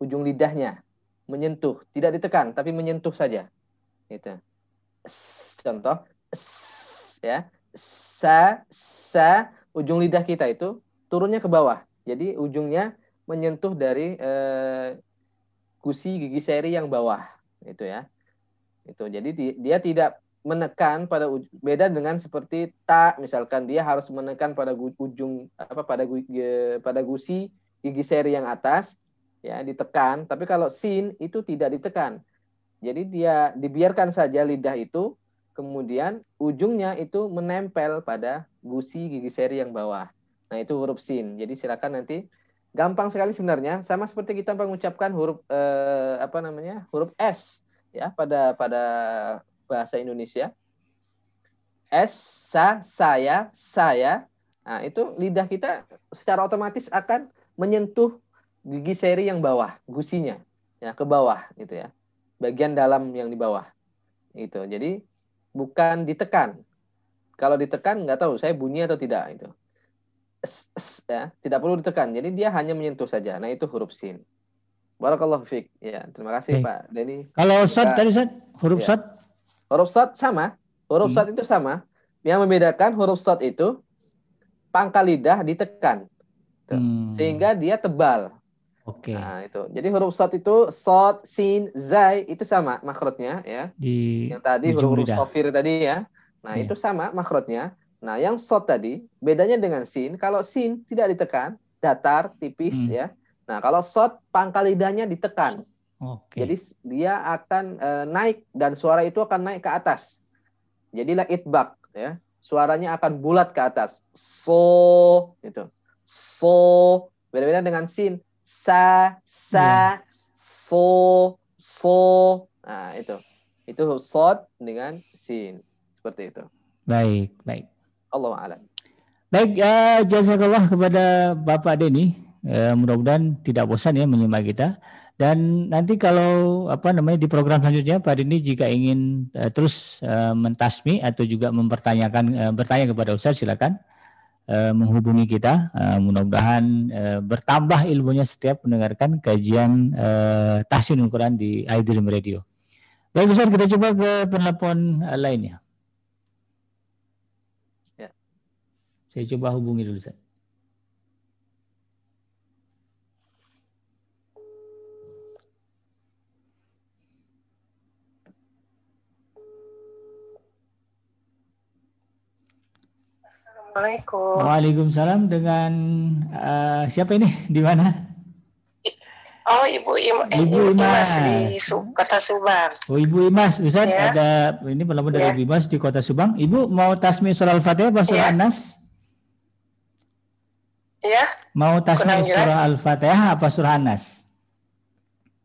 ujung lidahnya. Menyentuh. Tidak ditekan tapi menyentuh saja. Itu S, contoh. S, ya sa sa ujung lidah kita itu turunnya ke bawah. Jadi ujungnya menyentuh dari eh, gusi gigi seri yang bawah itu ya. Itu jadi di- dia tidak menekan pada beda dengan seperti ta misalkan dia harus menekan pada ujung apa pada pada gusi gigi seri yang atas ya ditekan. Tapi kalau sin itu tidak ditekan. Jadi dia dibiarkan saja lidah itu kemudian ujungnya itu menempel pada gusi gigi seri yang bawah. Nah itu huruf sin. Jadi silakan nanti. Gampang sekali sebenarnya. Sama seperti kita mengucapkan huruf eh, apa namanya huruf s ya pada pada bahasa Indonesia. S sa saya saya. Nah itu lidah kita secara otomatis akan menyentuh gigi seri yang bawah gusinya ya ke bawah gitu ya. Bagian dalam yang di bawah itu jadi bukan ditekan kalau ditekan nggak tahu saya bunyi atau tidak itu S- s- ya tidak perlu ditekan jadi dia hanya menyentuh saja nah itu huruf sin Barakallahu fiik. Ya, terima kasih Baik. Pak Denny. Kalau Semoga- tadi Ustaz, huruf Ya. sod Huruf sod sama. Huruf Hmm. sod itu sama. Yang membedakan huruf sod itu pangkal lidah ditekan. Hmm, sehingga dia tebal. Oke Nah, itu. Jadi huruf sod itu sod, sin, zai itu sama makrotnya ya. di Yang tadi huruf-huruf sofir tadi ya. Nah, Iya. itu sama makrotnya. Nah, yang sod tadi bedanya dengan sin, kalau sin tidak ditekan, datar, tipis Hmm. ya. Nah, kalau sod pangkal lidahnya ditekan. Oke. Jadi dia akan eh, naik dan suara itu akan naik ke atas. Jadilah itbak ya. Suaranya akan bulat ke atas. So itu. So beda-beda dengan sin. Sa sa so so. Nah, itu. Itu sod dengan sin. Seperti itu. baik, baik. Allah alam. Baik, eh, jazakallah kepada Bapak Denny. Eh, mudah-mudahan tidak bosan ya menyimak kita. Dan nanti kalau apa namanya di program selanjutnya Pak Denny jika ingin eh, terus mentasmi atau juga mempertanyakan bertanya kepada Ustaz silakan eh, menghubungi kita. Eh, mudah-mudahan eh, bertambah ilmunya setiap mendengarkan kajian eh, tahsinul Quran di iDream Radio. Baik Ustaz, kita coba ke penelpon lainnya. Ya. Saya coba hubungi dulu Ustaz. Assalamualaikum. Waalaikumsalam dengan eh, siapa ini? Di mana? Oh, Ibu Im eh, Ibu Imas Imas. di Su- Kota Subang. Oh Ibu Imas, Ustaz Ya. ada ini penelpon dari Ya. Ibu Imas di Kota Subang. Ibu mau tasmi surah Al-Fatihah apa surah Ya. An-Nas? Ya? Mau tasmi surah Al-Fatihah apa surah An-Nas?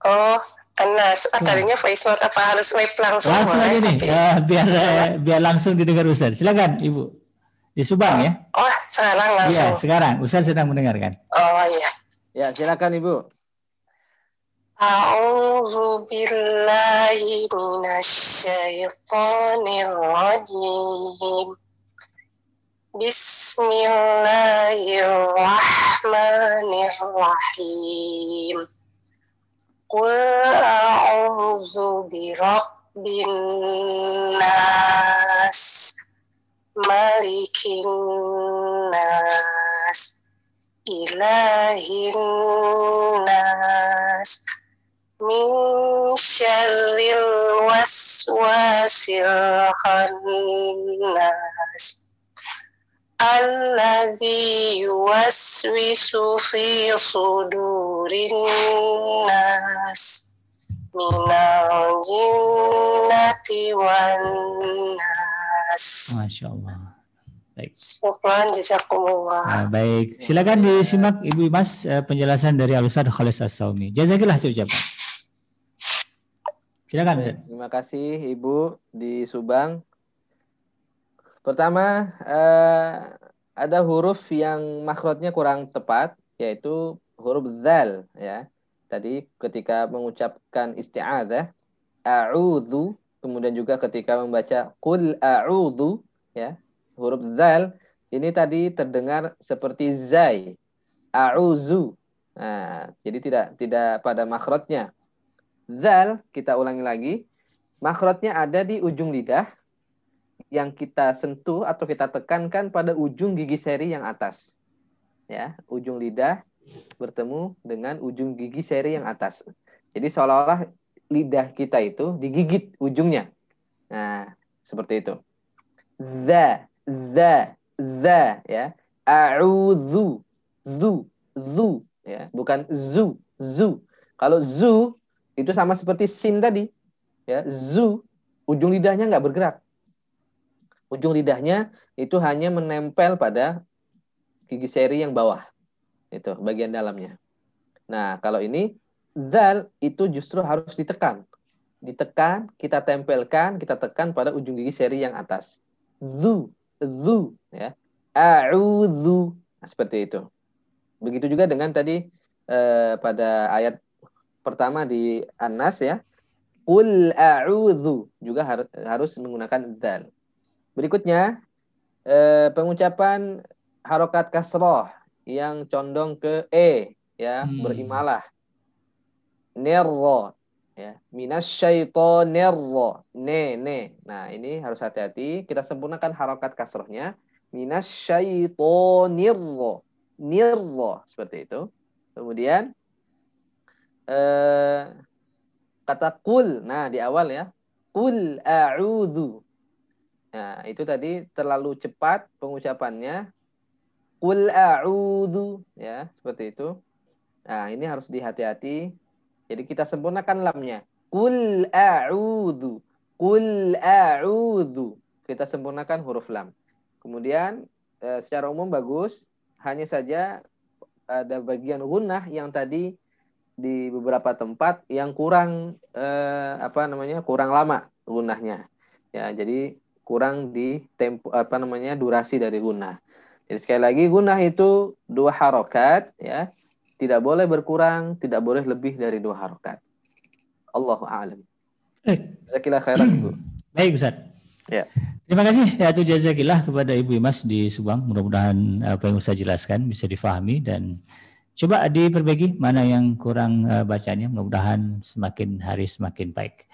Oh, Anas. Ah, tadinya voice note apa harus live langsung? Langsung aja nih, eh, biar biar langsung didengar Ustaz. Silakan Ibu. Di Subang ya? Oh, sekarang Iya, langsung. sekarang Ustaz sedang mendengarkan. Oh, iya. Ya, silakan Ibu. A'udzu billahi minasyaitonir rajim. Bismillahirrahmanirrahim. Qul a'udzu birabbin nas malikin nas ilahin nas min syarril waswasil khannas alladzi yuwaswisu fi sudurin nas minal jinnati wan nas Masya Allah. Baik. Syukran jazakumullah Nah, baik, silakan disimak Ibu Imas eh, penjelasan dari Al-Ustaz Khalis As-Saumi. Jazakillah saya ucapkan. Silakan. Terima kasih Ibu di Subang. Pertama, eh, ada huruf yang makrotnya kurang tepat, yaitu huruf zal. Ya. Tadi ketika mengucapkan isti'adzah, a'udhu, kemudian juga ketika membaca qul a'udhu, ya, huruf zal, ini tadi terdengar seperti zai, a'uzu. Nah, jadi tidak tidak pada makrotnya. Zal, kita ulangi lagi, makrotnya ada di ujung lidah yang kita sentuh atau kita tekankan pada ujung gigi seri yang atas. Ya, ujung lidah bertemu dengan ujung gigi seri yang atas. Jadi seolah-olah lidah kita itu digigit ujungnya. Nah, seperti itu. The, the, the, ya. A'udzu, zu, zu, ya, bukan zu, zu. Kalau zu itu sama seperti sin tadi. Ya, zu, ujung lidahnya nggak bergerak. Ujung lidahnya itu hanya menempel pada gigi seri yang bawah. Itu bagian dalamnya. Nah, kalau ini zal itu justru harus ditekan. Ditekan, kita tempelkan, kita tekan pada ujung gigi seri yang atas. Zu, zu, ya. A'udzu. Nah, seperti itu. Begitu juga dengan tadi eh, pada ayat pertama di An-Nas ya. Qul a'udzu juga har harus menggunakan dzal. Berikutnya eh, pengucapan harokat kasroh yang condong ke e ya Hmm. berimalah. Nirro ya. Minasyaitonirro ne ne. Nah ini harus hati-hati. Kita sempurnakan harokat kasrohnya. Minasyaitonirro nirro seperti itu. Kemudian eh, kata kul. Nah di awal ya. Kul a'udzu nah itu tadi terlalu cepat pengucapannya. Kul a'udzu ya seperti itu. Nah ini harus dihati-hati jadi kita sempurnakan lamnya. Kul a'udhu. Kul a'udhu. Kita sempurnakan huruf lam. Kemudian eh, secara umum bagus. Hanya saja ada bagian gunnah yang tadi di beberapa tempat yang kurang eh, apa namanya kurang lama gunnahnya ya jadi kurang di tempo apa namanya durasi dari gunnah jadi sekali lagi gunnah itu dua harokat ya tidak boleh berkurang, tidak boleh lebih dari dua harokat. Allahu a'lam. Eh. Jazakillah khairan, Bu. Baik, Ustaz. Ya. Terima kasih ya tuh jazakillah kepada Ibu Imas di Subang. Mudah-mudahan apa yang Ustaz jelaskan bisa difahami dan coba diperbaiki mana yang kurang uh, bacanya. Mudah-mudahan semakin hari semakin baik.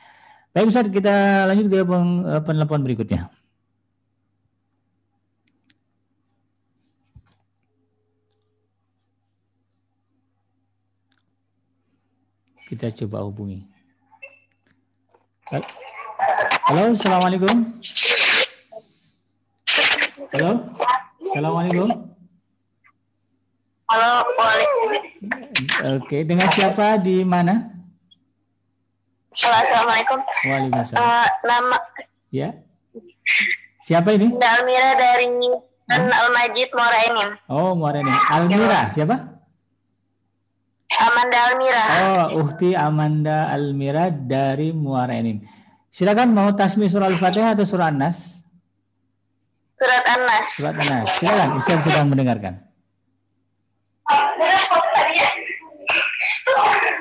Baik Ustaz, kita lanjut ke penelpon berikutnya. Kita coba hubungi. Halo, Assalamualaikum. Halo, Assalamualaikum. Halo, Oke, dengan siapa di mana? Assalamualaikum. Waalaikumsalam. Uh, nama Ya. Siapa ini? Dalmira dari Al-Majid Morenin. Oh, Morenin. Almira, siapa? Amanda Almira. Oh, Uhti Amanda Almira dari Muara Enim. Silakan mau tasmi surah Al-Fatihah atau surah An-Nas? Surat An-Nas. Surat An-Nas. Silakan, Ustaz sedang mendengarkan.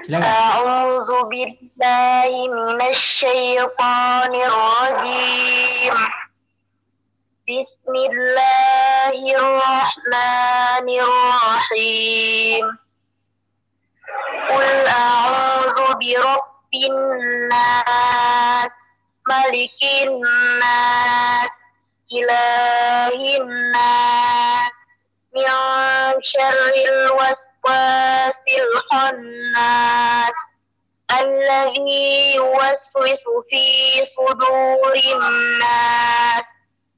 Silakan. A'udzu billahi minasyaitonir rajim. Bismillahirrahmanirrahim. قل أعوذ برب الناس ملك الناس إله الناس من شر الوسواس الخناس الذي يوسوس في صدور الناس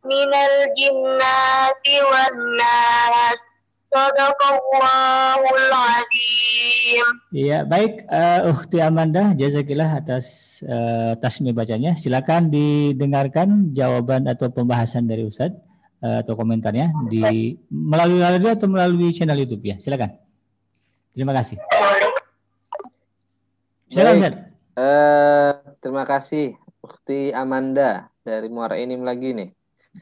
من الجنات والناس Sadaqallahul azim. Iya, baik uh, Ukhti Amanda, jazakillah atas uh, tasmi bacanya. Silakan didengarkan jawaban atau pembahasan dari Ustaz uh, atau komentarnya di melalui radio atau melalui channel YouTube ya. Silakan. Terima kasih. Silakan Ustaz. Uh, terima kasih Ukhti Amanda dari Muara Inim lagi nih.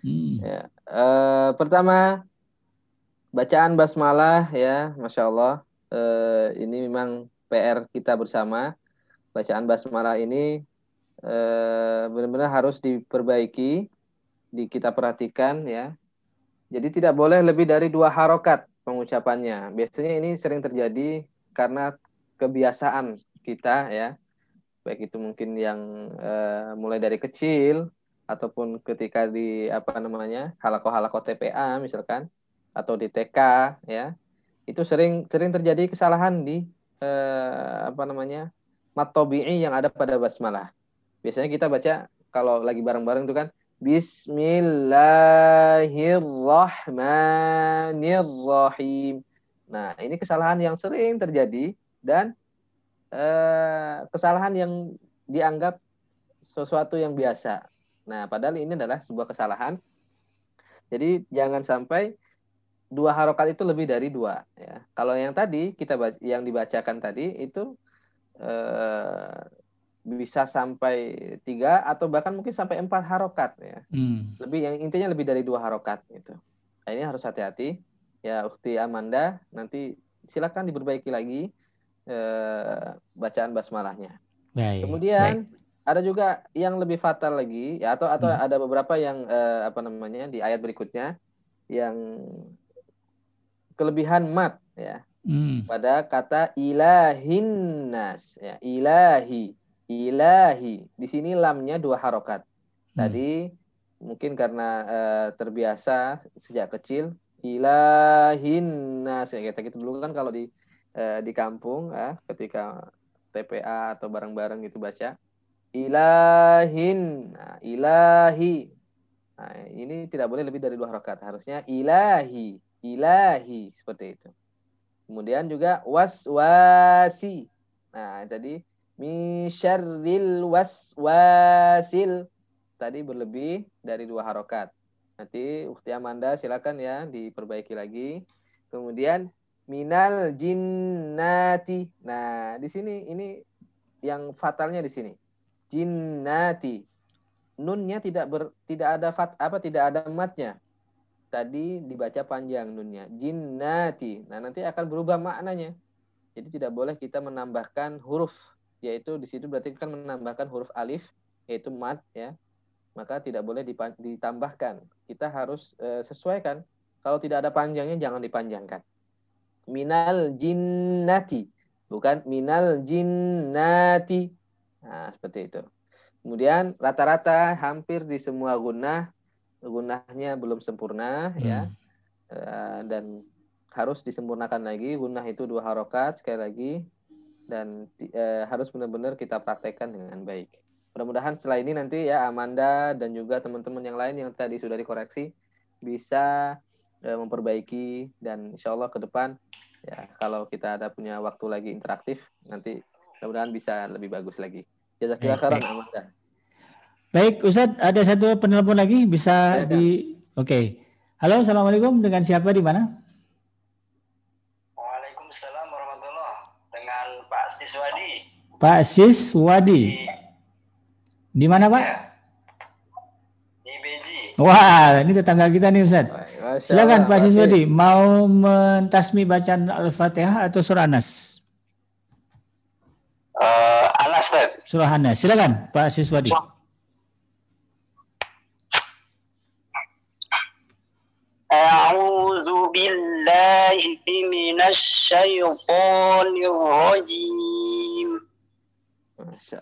Hmm. Ya. Uh, pertama bacaan basmalah ya, masya Allah. Eh, ini memang PR kita bersama. Bacaan basmalah ini eh, benar-benar harus diperbaiki, di kita perhatikan ya. Jadi tidak boleh lebih dari dua harokat pengucapannya. Biasanya ini sering terjadi karena kebiasaan kita ya, baik itu mungkin yang eh, mulai dari kecil ataupun ketika di apa namanya halako-halako TPA misalkan atau di TK ya. Itu sering sering terjadi kesalahan di eh, apa namanya matobi'i yang ada pada basmalah. Biasanya kita baca kalau lagi bareng-bareng itu kan Bismillahirrahmanirrahim nah ini kesalahan yang sering terjadi dan eh, kesalahan yang dianggap sesuatu yang biasa. Nah padahal ini adalah sebuah kesalahan. Jadi jangan sampai dua harokat itu lebih dari dua ya kalau yang tadi kita yang dibacakan tadi itu eh, bisa sampai tiga atau bahkan mungkin sampai empat harokat ya hmm. lebih yang intinya lebih dari dua harokat gitu nah, ini harus hati-hati ya ukti Amanda nanti silakan diperbaiki lagi eh, bacaan basmalahnya baik, kemudian baik. ada juga yang lebih fatal lagi ya atau atau hmm. ada beberapa yang eh, apa namanya di ayat berikutnya yang kelebihan mat ya. Hmm. pada kata ilahin nas ya. Ilahi ilahi. Di sini lamnya dua harokat. Hmm. tadi mungkin karena eh, terbiasa sejak kecil ilahin nas ya. Kita gitu dulu kan kalau di eh, di kampung ya ketika TPA atau bareng-bareng gitu baca ilahin nah, ilahi. Nah, ini tidak boleh lebih dari dua harokat. Harusnya ilahi ilahi seperti itu Kemudian juga waswasi. Nah, jadi min syarril waswasil. Tadi berlebih dari dua harokat. Nanti Ukti Amanda silakan ya diperbaiki lagi. Kemudian minal jinnati. Nah, di sini ini yang fatalnya di sini. Jinnati. Nunnya tidak ber, tidak ada fat apa tidak ada matnya tadi dibaca panjang nunnya. Jinnati. Nah nanti akan berubah maknanya. Jadi tidak boleh kita menambahkan huruf. Yaitu di situ berarti kan menambahkan huruf alif yaitu mat ya. Maka tidak boleh ditambahkan. Kita harus eh, sesuaikan. Kalau tidak ada panjangnya jangan dipanjangkan. Minal jinnati. Bukan minal jinnati. Nah seperti itu. Kemudian rata-rata hampir di semua gunnah gunahnya belum sempurna ya. Hmm. Eh, dan harus disempurnakan lagi. Gunah itu dua harokat sekali lagi. Dan eh, harus benar-benar kita praktekkan dengan baik. Mudah-mudahan setelah ini nanti ya Amanda dan juga teman-teman yang lain yang tadi sudah dikoreksi bisa eh, memperbaiki dan insya Allah ke depan ya kalau kita ada punya waktu lagi interaktif nanti mudah-mudahan bisa lebih bagus lagi. Jazakillah Baik, khairan. Amanda Baik, Ustadz, ada satu penelpon lagi bisa Silakan. di Oke. Halo, Assalamualaikum. Dengan siapa di mana? Waalaikumsalam warahmatullah dengan Pak Siswadi Pak Siswadi. di Di mana, Pak? ya, di Beji. Wah, ini tetangga kita nih, Ustadz. Silakan Pak Siswadi, Sis. mau mentasmi bacaan Al-Fatihah atau surah Nas? Eh, Anas. Surah Nas. Silakan Pak Siswadi. أعوذ بالله من الشيطان الرجيم.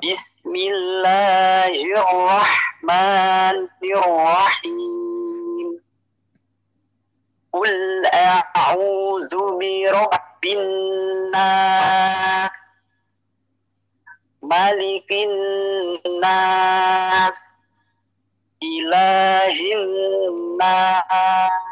بسم الله الرحمن الرحيم قل أعوذ برب الناس ملك الناس إله الناس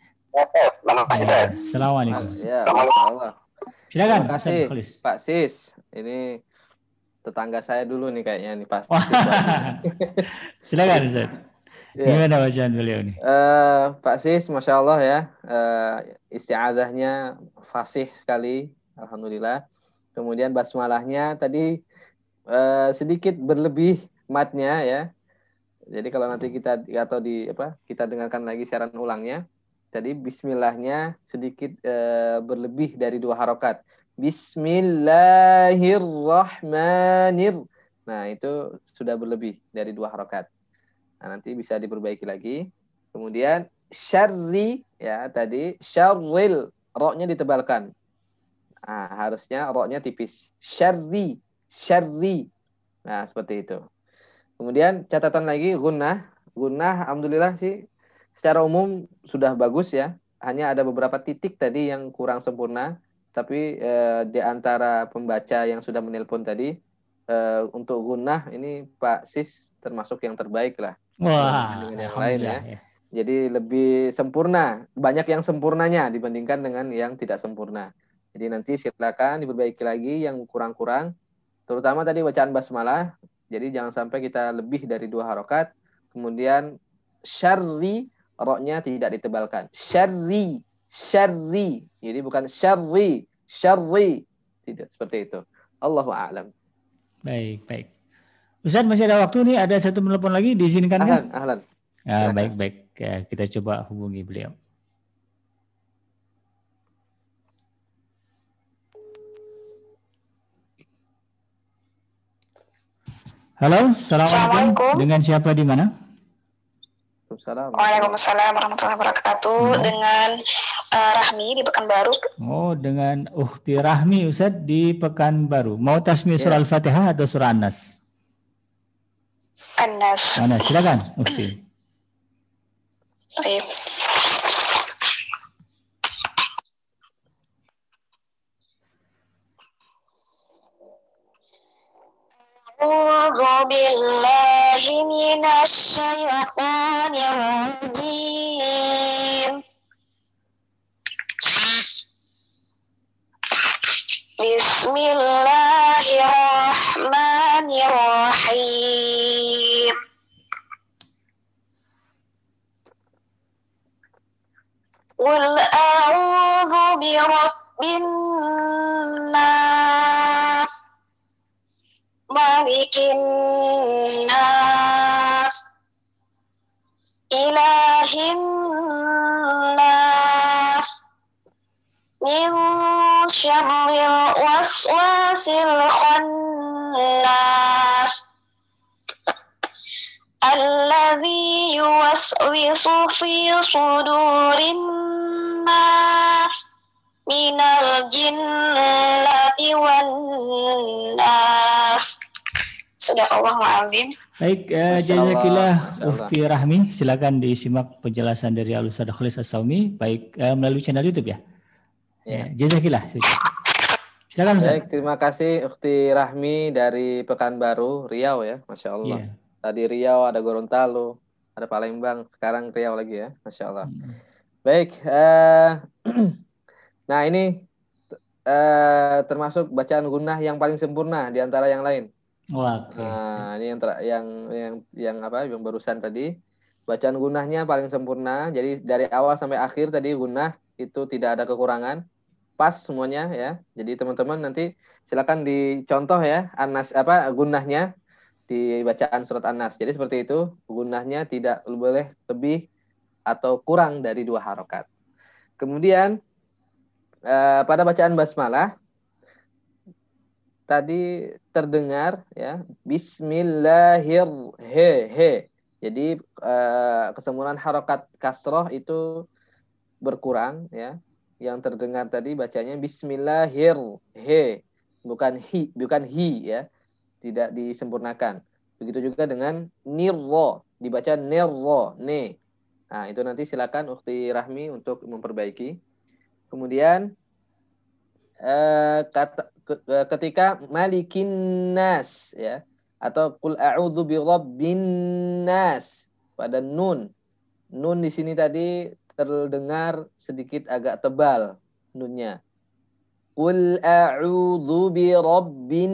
Assalamualaikum. Ya. Silakan Terima kasih. Pak Sis. Ini tetangga saya dulu nih kayaknya nih Pak. Silakan Ustadz. Ya. Gimana bacaan beliau nih? Eh, Pak Sis, Masya Allah ya. Eh, isti'adahnya fasih sekali. Alhamdulillah. Kemudian basmalahnya tadi eh, sedikit berlebih matnya ya. Jadi kalau nanti kita atau di apa kita dengarkan lagi siaran ulangnya. Tadi Bismillahnya sedikit eh, berlebih dari dua harokat. Bismillahirrahmanir. Nah itu sudah berlebih dari dua harokat. Nah, nanti bisa diperbaiki lagi. Kemudian syarri ya tadi syarril roknya ditebalkan. Nah, harusnya roknya tipis. Syarri, syarri. Nah, seperti itu. Kemudian catatan lagi gunnah. Gunnah alhamdulillah sih secara umum sudah bagus ya. Hanya ada beberapa titik tadi yang kurang sempurna, tapi eh, di antara pembaca yang sudah menelpon tadi eh, untuk gunnah ini Pak Sis termasuk yang terbaik lah. Wah, dengan yang lain ya. ya. Jadi lebih sempurna, banyak yang sempurnanya dibandingkan dengan yang tidak sempurna. Jadi nanti silakan diperbaiki lagi yang kurang-kurang, terutama tadi bacaan basmalah. Jadi jangan sampai kita lebih dari dua harokat. Kemudian syarri, roknya tidak ditebalkan. Syarri, syarri. Jadi bukan syarri, syarri. Tidak seperti itu. Allahu a'lam. Baik, baik. Ustaz masih ada waktu nih, ada satu telepon lagi diizinkan kan? Ahlan, ahlan. Ya, baik, baik. Ya, kita coba hubungi beliau. Halo, assalamualaikum. Assalamualaikum. Dengan siapa di mana? Waalaikumsalam. Waalaikumsalam warahmatullahi wabarakatuh. Hmm. Dengan eh, Rahmi di Pekanbaru. Oh, dengan Ukti Rahmi Ustaz di Pekanbaru. Mau tasmi surah Ya. Al-Fatihah atau surah An-Nas? Anas. Mana? Silakan, Ukti. Baik. أعوذ بالله من الشيطان الرجيم. بسم الله الرحمن الرحيم. قل أعوذ برب الناس ملك الناس إله الناس من شر الوسواس الخناس الذي يوسوس في صدور الناس من الجنة والناس sudah Allah alim. Baik, uh, jazakillah Ufti Rahmi, silakan disimak penjelasan dari Al Ustaz Khalis Asaumi baik uh, melalui channel YouTube ya. Ya, eh, jazakillah. Silakan Ustaz. Baik, terima kasih Ufti Rahmi dari Pekanbaru, Riau ya, Masya Allah. Ya. Tadi Riau ada Gorontalo, ada Palembang, sekarang Riau lagi ya, Masya Allah. Hmm. Baik, uh, nah ini uh, termasuk bacaan gunah yang paling sempurna di antara yang lain Wah, oke. Nah, ini yang ter- yang yang yang apa? Yang barusan tadi bacaan gunnahnya paling sempurna. Jadi dari awal sampai akhir tadi gunnah itu tidak ada kekurangan. Pas semuanya ya. Jadi teman-teman nanti silakan dicontoh ya anas apa gunnahnya di bacaan surat An-Nas. Jadi seperti itu, gunnahnya tidak boleh lebih atau kurang dari dua harokat. Kemudian eh, pada bacaan basmalah tadi terdengar ya Bismillahir. Jadi kesempurnaan harokat kasroh itu berkurang ya. Yang terdengar tadi bacanya Bismillahir bukan hi bukan hi ya tidak disempurnakan. Begitu juga dengan nirro dibaca nirro ne. Nah itu nanti silakan Ukti Rahmi untuk memperbaiki. Kemudian eh, kata, ketika malikin nas ya atau kul a'udzu birabbin nas pada nun. Nun di sini tadi terdengar sedikit agak tebal nunnya. Qul a'udzu birabbin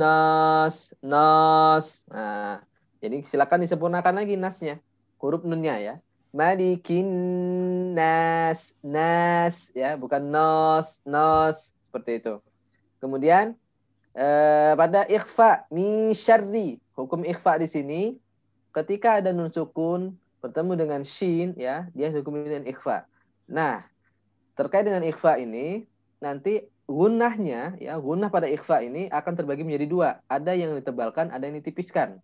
nas nas. Nah, jadi silakan disempurnakan lagi nasnya. Huruf nunnya ya. Malikin nas nas ya, bukan nos nos seperti itu. Kemudian eh, pada ikhfa min syarri, hukum ikhfa di sini ketika ada nun sukun bertemu dengan shin ya, dia hukum dengan ikhfa. Nah, terkait dengan ikhfa ini nanti gunnahnya ya, gunnah pada ikhfa ini akan terbagi menjadi dua. Ada yang ditebalkan, ada yang ditipiskan.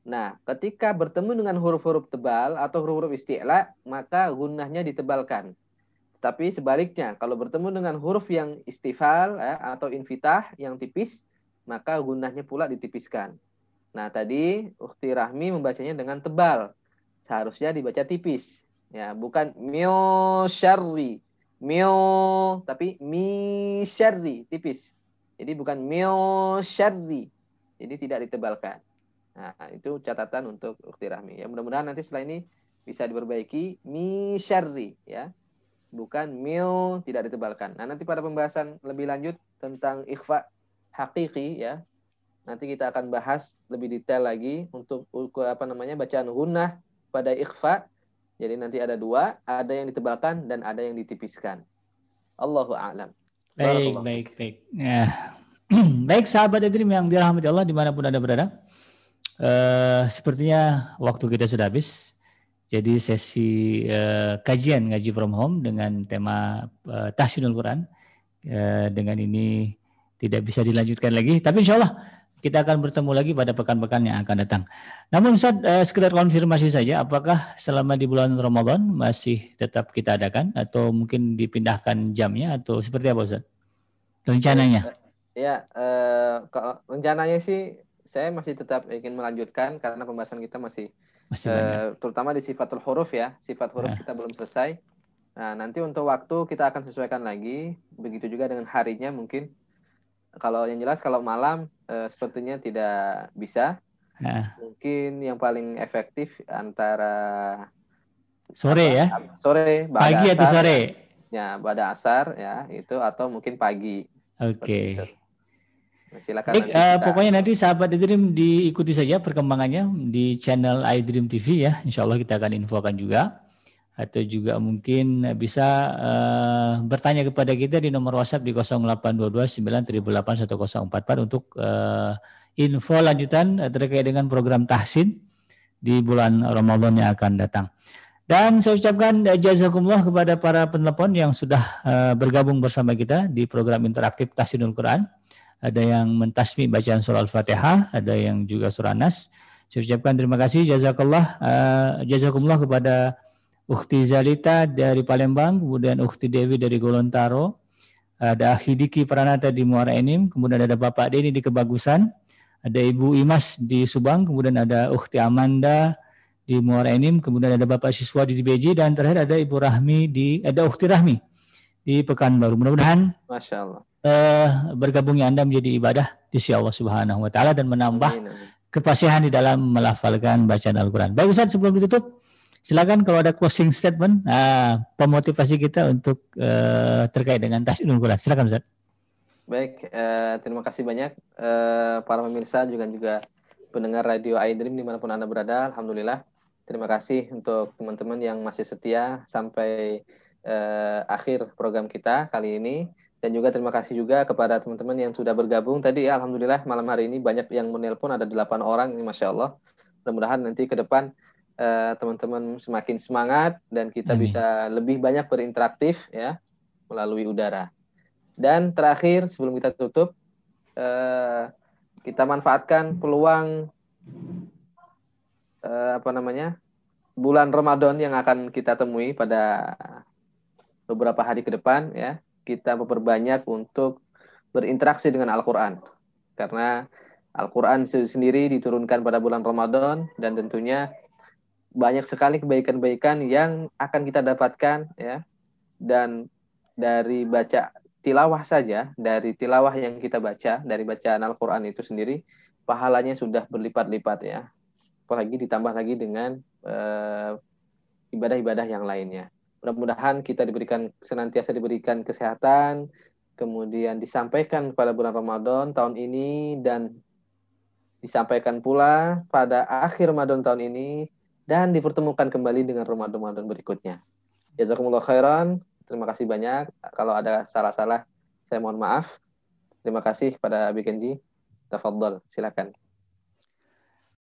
Nah, ketika bertemu dengan huruf-huruf tebal atau huruf-huruf isti'la, maka gunnahnya ditebalkan. Tapi sebaliknya, kalau bertemu dengan huruf yang istifal ya, atau infitah yang tipis, maka gunnahnya pula ditipiskan. Nah, tadi Ukti Rahmi membacanya dengan tebal. Seharusnya dibaca tipis. Ya, bukan mil syarri. Mil, tapi mi syarri, tipis. Jadi bukan mil syarri. Jadi tidak ditebalkan. Nah, itu catatan untuk Ukti Rahmi. Ya, mudah-mudahan nanti setelah ini bisa diperbaiki mi syarri ya. Bukan mil tidak ditebalkan. Nah, nanti pada pembahasan lebih lanjut tentang ikhfa hakiki ya. Nanti kita akan bahas lebih detail lagi untuk apa namanya bacaan gunnah pada ikhfa. Jadi nanti ada dua, ada yang ditebalkan dan ada yang ditipiskan. Allahu a'lam. Baik, baik, baik. Ya. baik sahabat Edrim yang dirahmati Allah di mana pun anda berada. Uh, sepertinya waktu kita sudah habis. Jadi sesi uh, kajian ngaji from home dengan tema uh, tahsinul Quran uh, dengan ini tidak bisa dilanjutkan lagi. Tapi insya Allah kita akan bertemu lagi pada pekan-pekan yang akan datang. Namun Ustaz, uh, sekedar konfirmasi saja, apakah selama di bulan Ramadan masih tetap kita adakan atau mungkin dipindahkan jamnya atau seperti apa Ustaz? Rencananya? Ya, uh, kalau rencananya sih saya masih tetap ingin melanjutkan karena pembahasan kita masih masih uh, terutama di sifatul huruf ya. Sifat huruf nah. kita belum selesai. Nah, nanti untuk waktu kita akan sesuaikan lagi. Begitu juga dengan harinya mungkin. Kalau yang jelas kalau malam uh, sepertinya tidak bisa. Nah. Mungkin yang paling efektif antara sore apa, ya. Sore, pagi asar, atau sore. Ya, pada asar ya, itu atau mungkin pagi. Oke. Okay. Silakan. Baik, uh, pokoknya nanti sahabat iDream diikuti saja perkembangannya di channel iDream TV ya. Insya Allah kita akan infokan juga atau juga mungkin bisa uh, bertanya kepada kita di nomor WhatsApp di 0822 untuk uh, info lanjutan terkait dengan program tahsin di bulan Ramadan yang akan datang. Dan saya ucapkan jazakumullah kepada para penelpon yang sudah uh, bergabung bersama kita di program interaktif Tahsinul Quran ada yang mentasmi bacaan surah Al-Fatihah, ada yang juga surah Nas. Saya ucapkan terima kasih. Jazakallah uh, jazakumullah kepada Ukti Zalita dari Palembang, kemudian Ukti Dewi dari Gorontalo, ada Hidiki Pranata di Muara Enim, kemudian ada Bapak Deni di Kebagusan, ada Ibu Imas di Subang, kemudian ada Ukti Amanda di Muara Enim, kemudian ada Bapak Siswa di Beji, dan terakhir ada Ibu Rahmi di ada Ukti Rahmi di Pekanbaru. Mudah-mudahan Masya Allah uh, bergabungnya Anda menjadi ibadah di sisi Allah Subhanahu wa taala dan menambah kepasihan di dalam melafalkan bacaan Al-Qur'an. Baik Ustaz, sebelum ditutup, silakan kalau ada closing statement uh, pemotivasi kita untuk uh, terkait dengan tasdidul Quran. Silakan Ustaz. Baik, uh, terima kasih banyak uh, para pemirsa juga juga pendengar radio iDream di mana pun anda berada. Alhamdulillah, terima kasih untuk teman-teman yang masih setia sampai uh, akhir program kita kali ini. Dan juga terima kasih juga kepada teman-teman yang sudah bergabung tadi ya. Alhamdulillah malam hari ini banyak yang menelpon ada delapan orang ini Masya Allah. Mudah-mudahan nanti ke depan uh, teman-teman semakin semangat dan kita Amin. bisa lebih banyak berinteraktif ya melalui udara. Dan terakhir sebelum kita tutup uh, kita manfaatkan peluang uh, apa namanya bulan Ramadan yang akan kita temui pada beberapa hari ke depan ya kita memperbanyak untuk berinteraksi dengan Al-Quran. Karena Al-Quran sendiri diturunkan pada bulan Ramadan dan tentunya banyak sekali kebaikan-kebaikan yang akan kita dapatkan ya. Dan dari baca tilawah saja dari tilawah yang kita baca dari bacaan Al-Qur'an itu sendiri pahalanya sudah berlipat-lipat ya. Apalagi ditambah lagi dengan eh, ibadah-ibadah yang lainnya Mudah-mudahan kita diberikan senantiasa diberikan kesehatan, kemudian disampaikan pada bulan Ramadan tahun ini dan disampaikan pula pada akhir Ramadan tahun ini dan dipertemukan kembali dengan Ramadan-Ramadan berikutnya. Jazakumullah khairan. Terima kasih banyak. Kalau ada salah-salah, saya mohon maaf. Terima kasih kepada Abi Kenji. Tafadhol, silakan.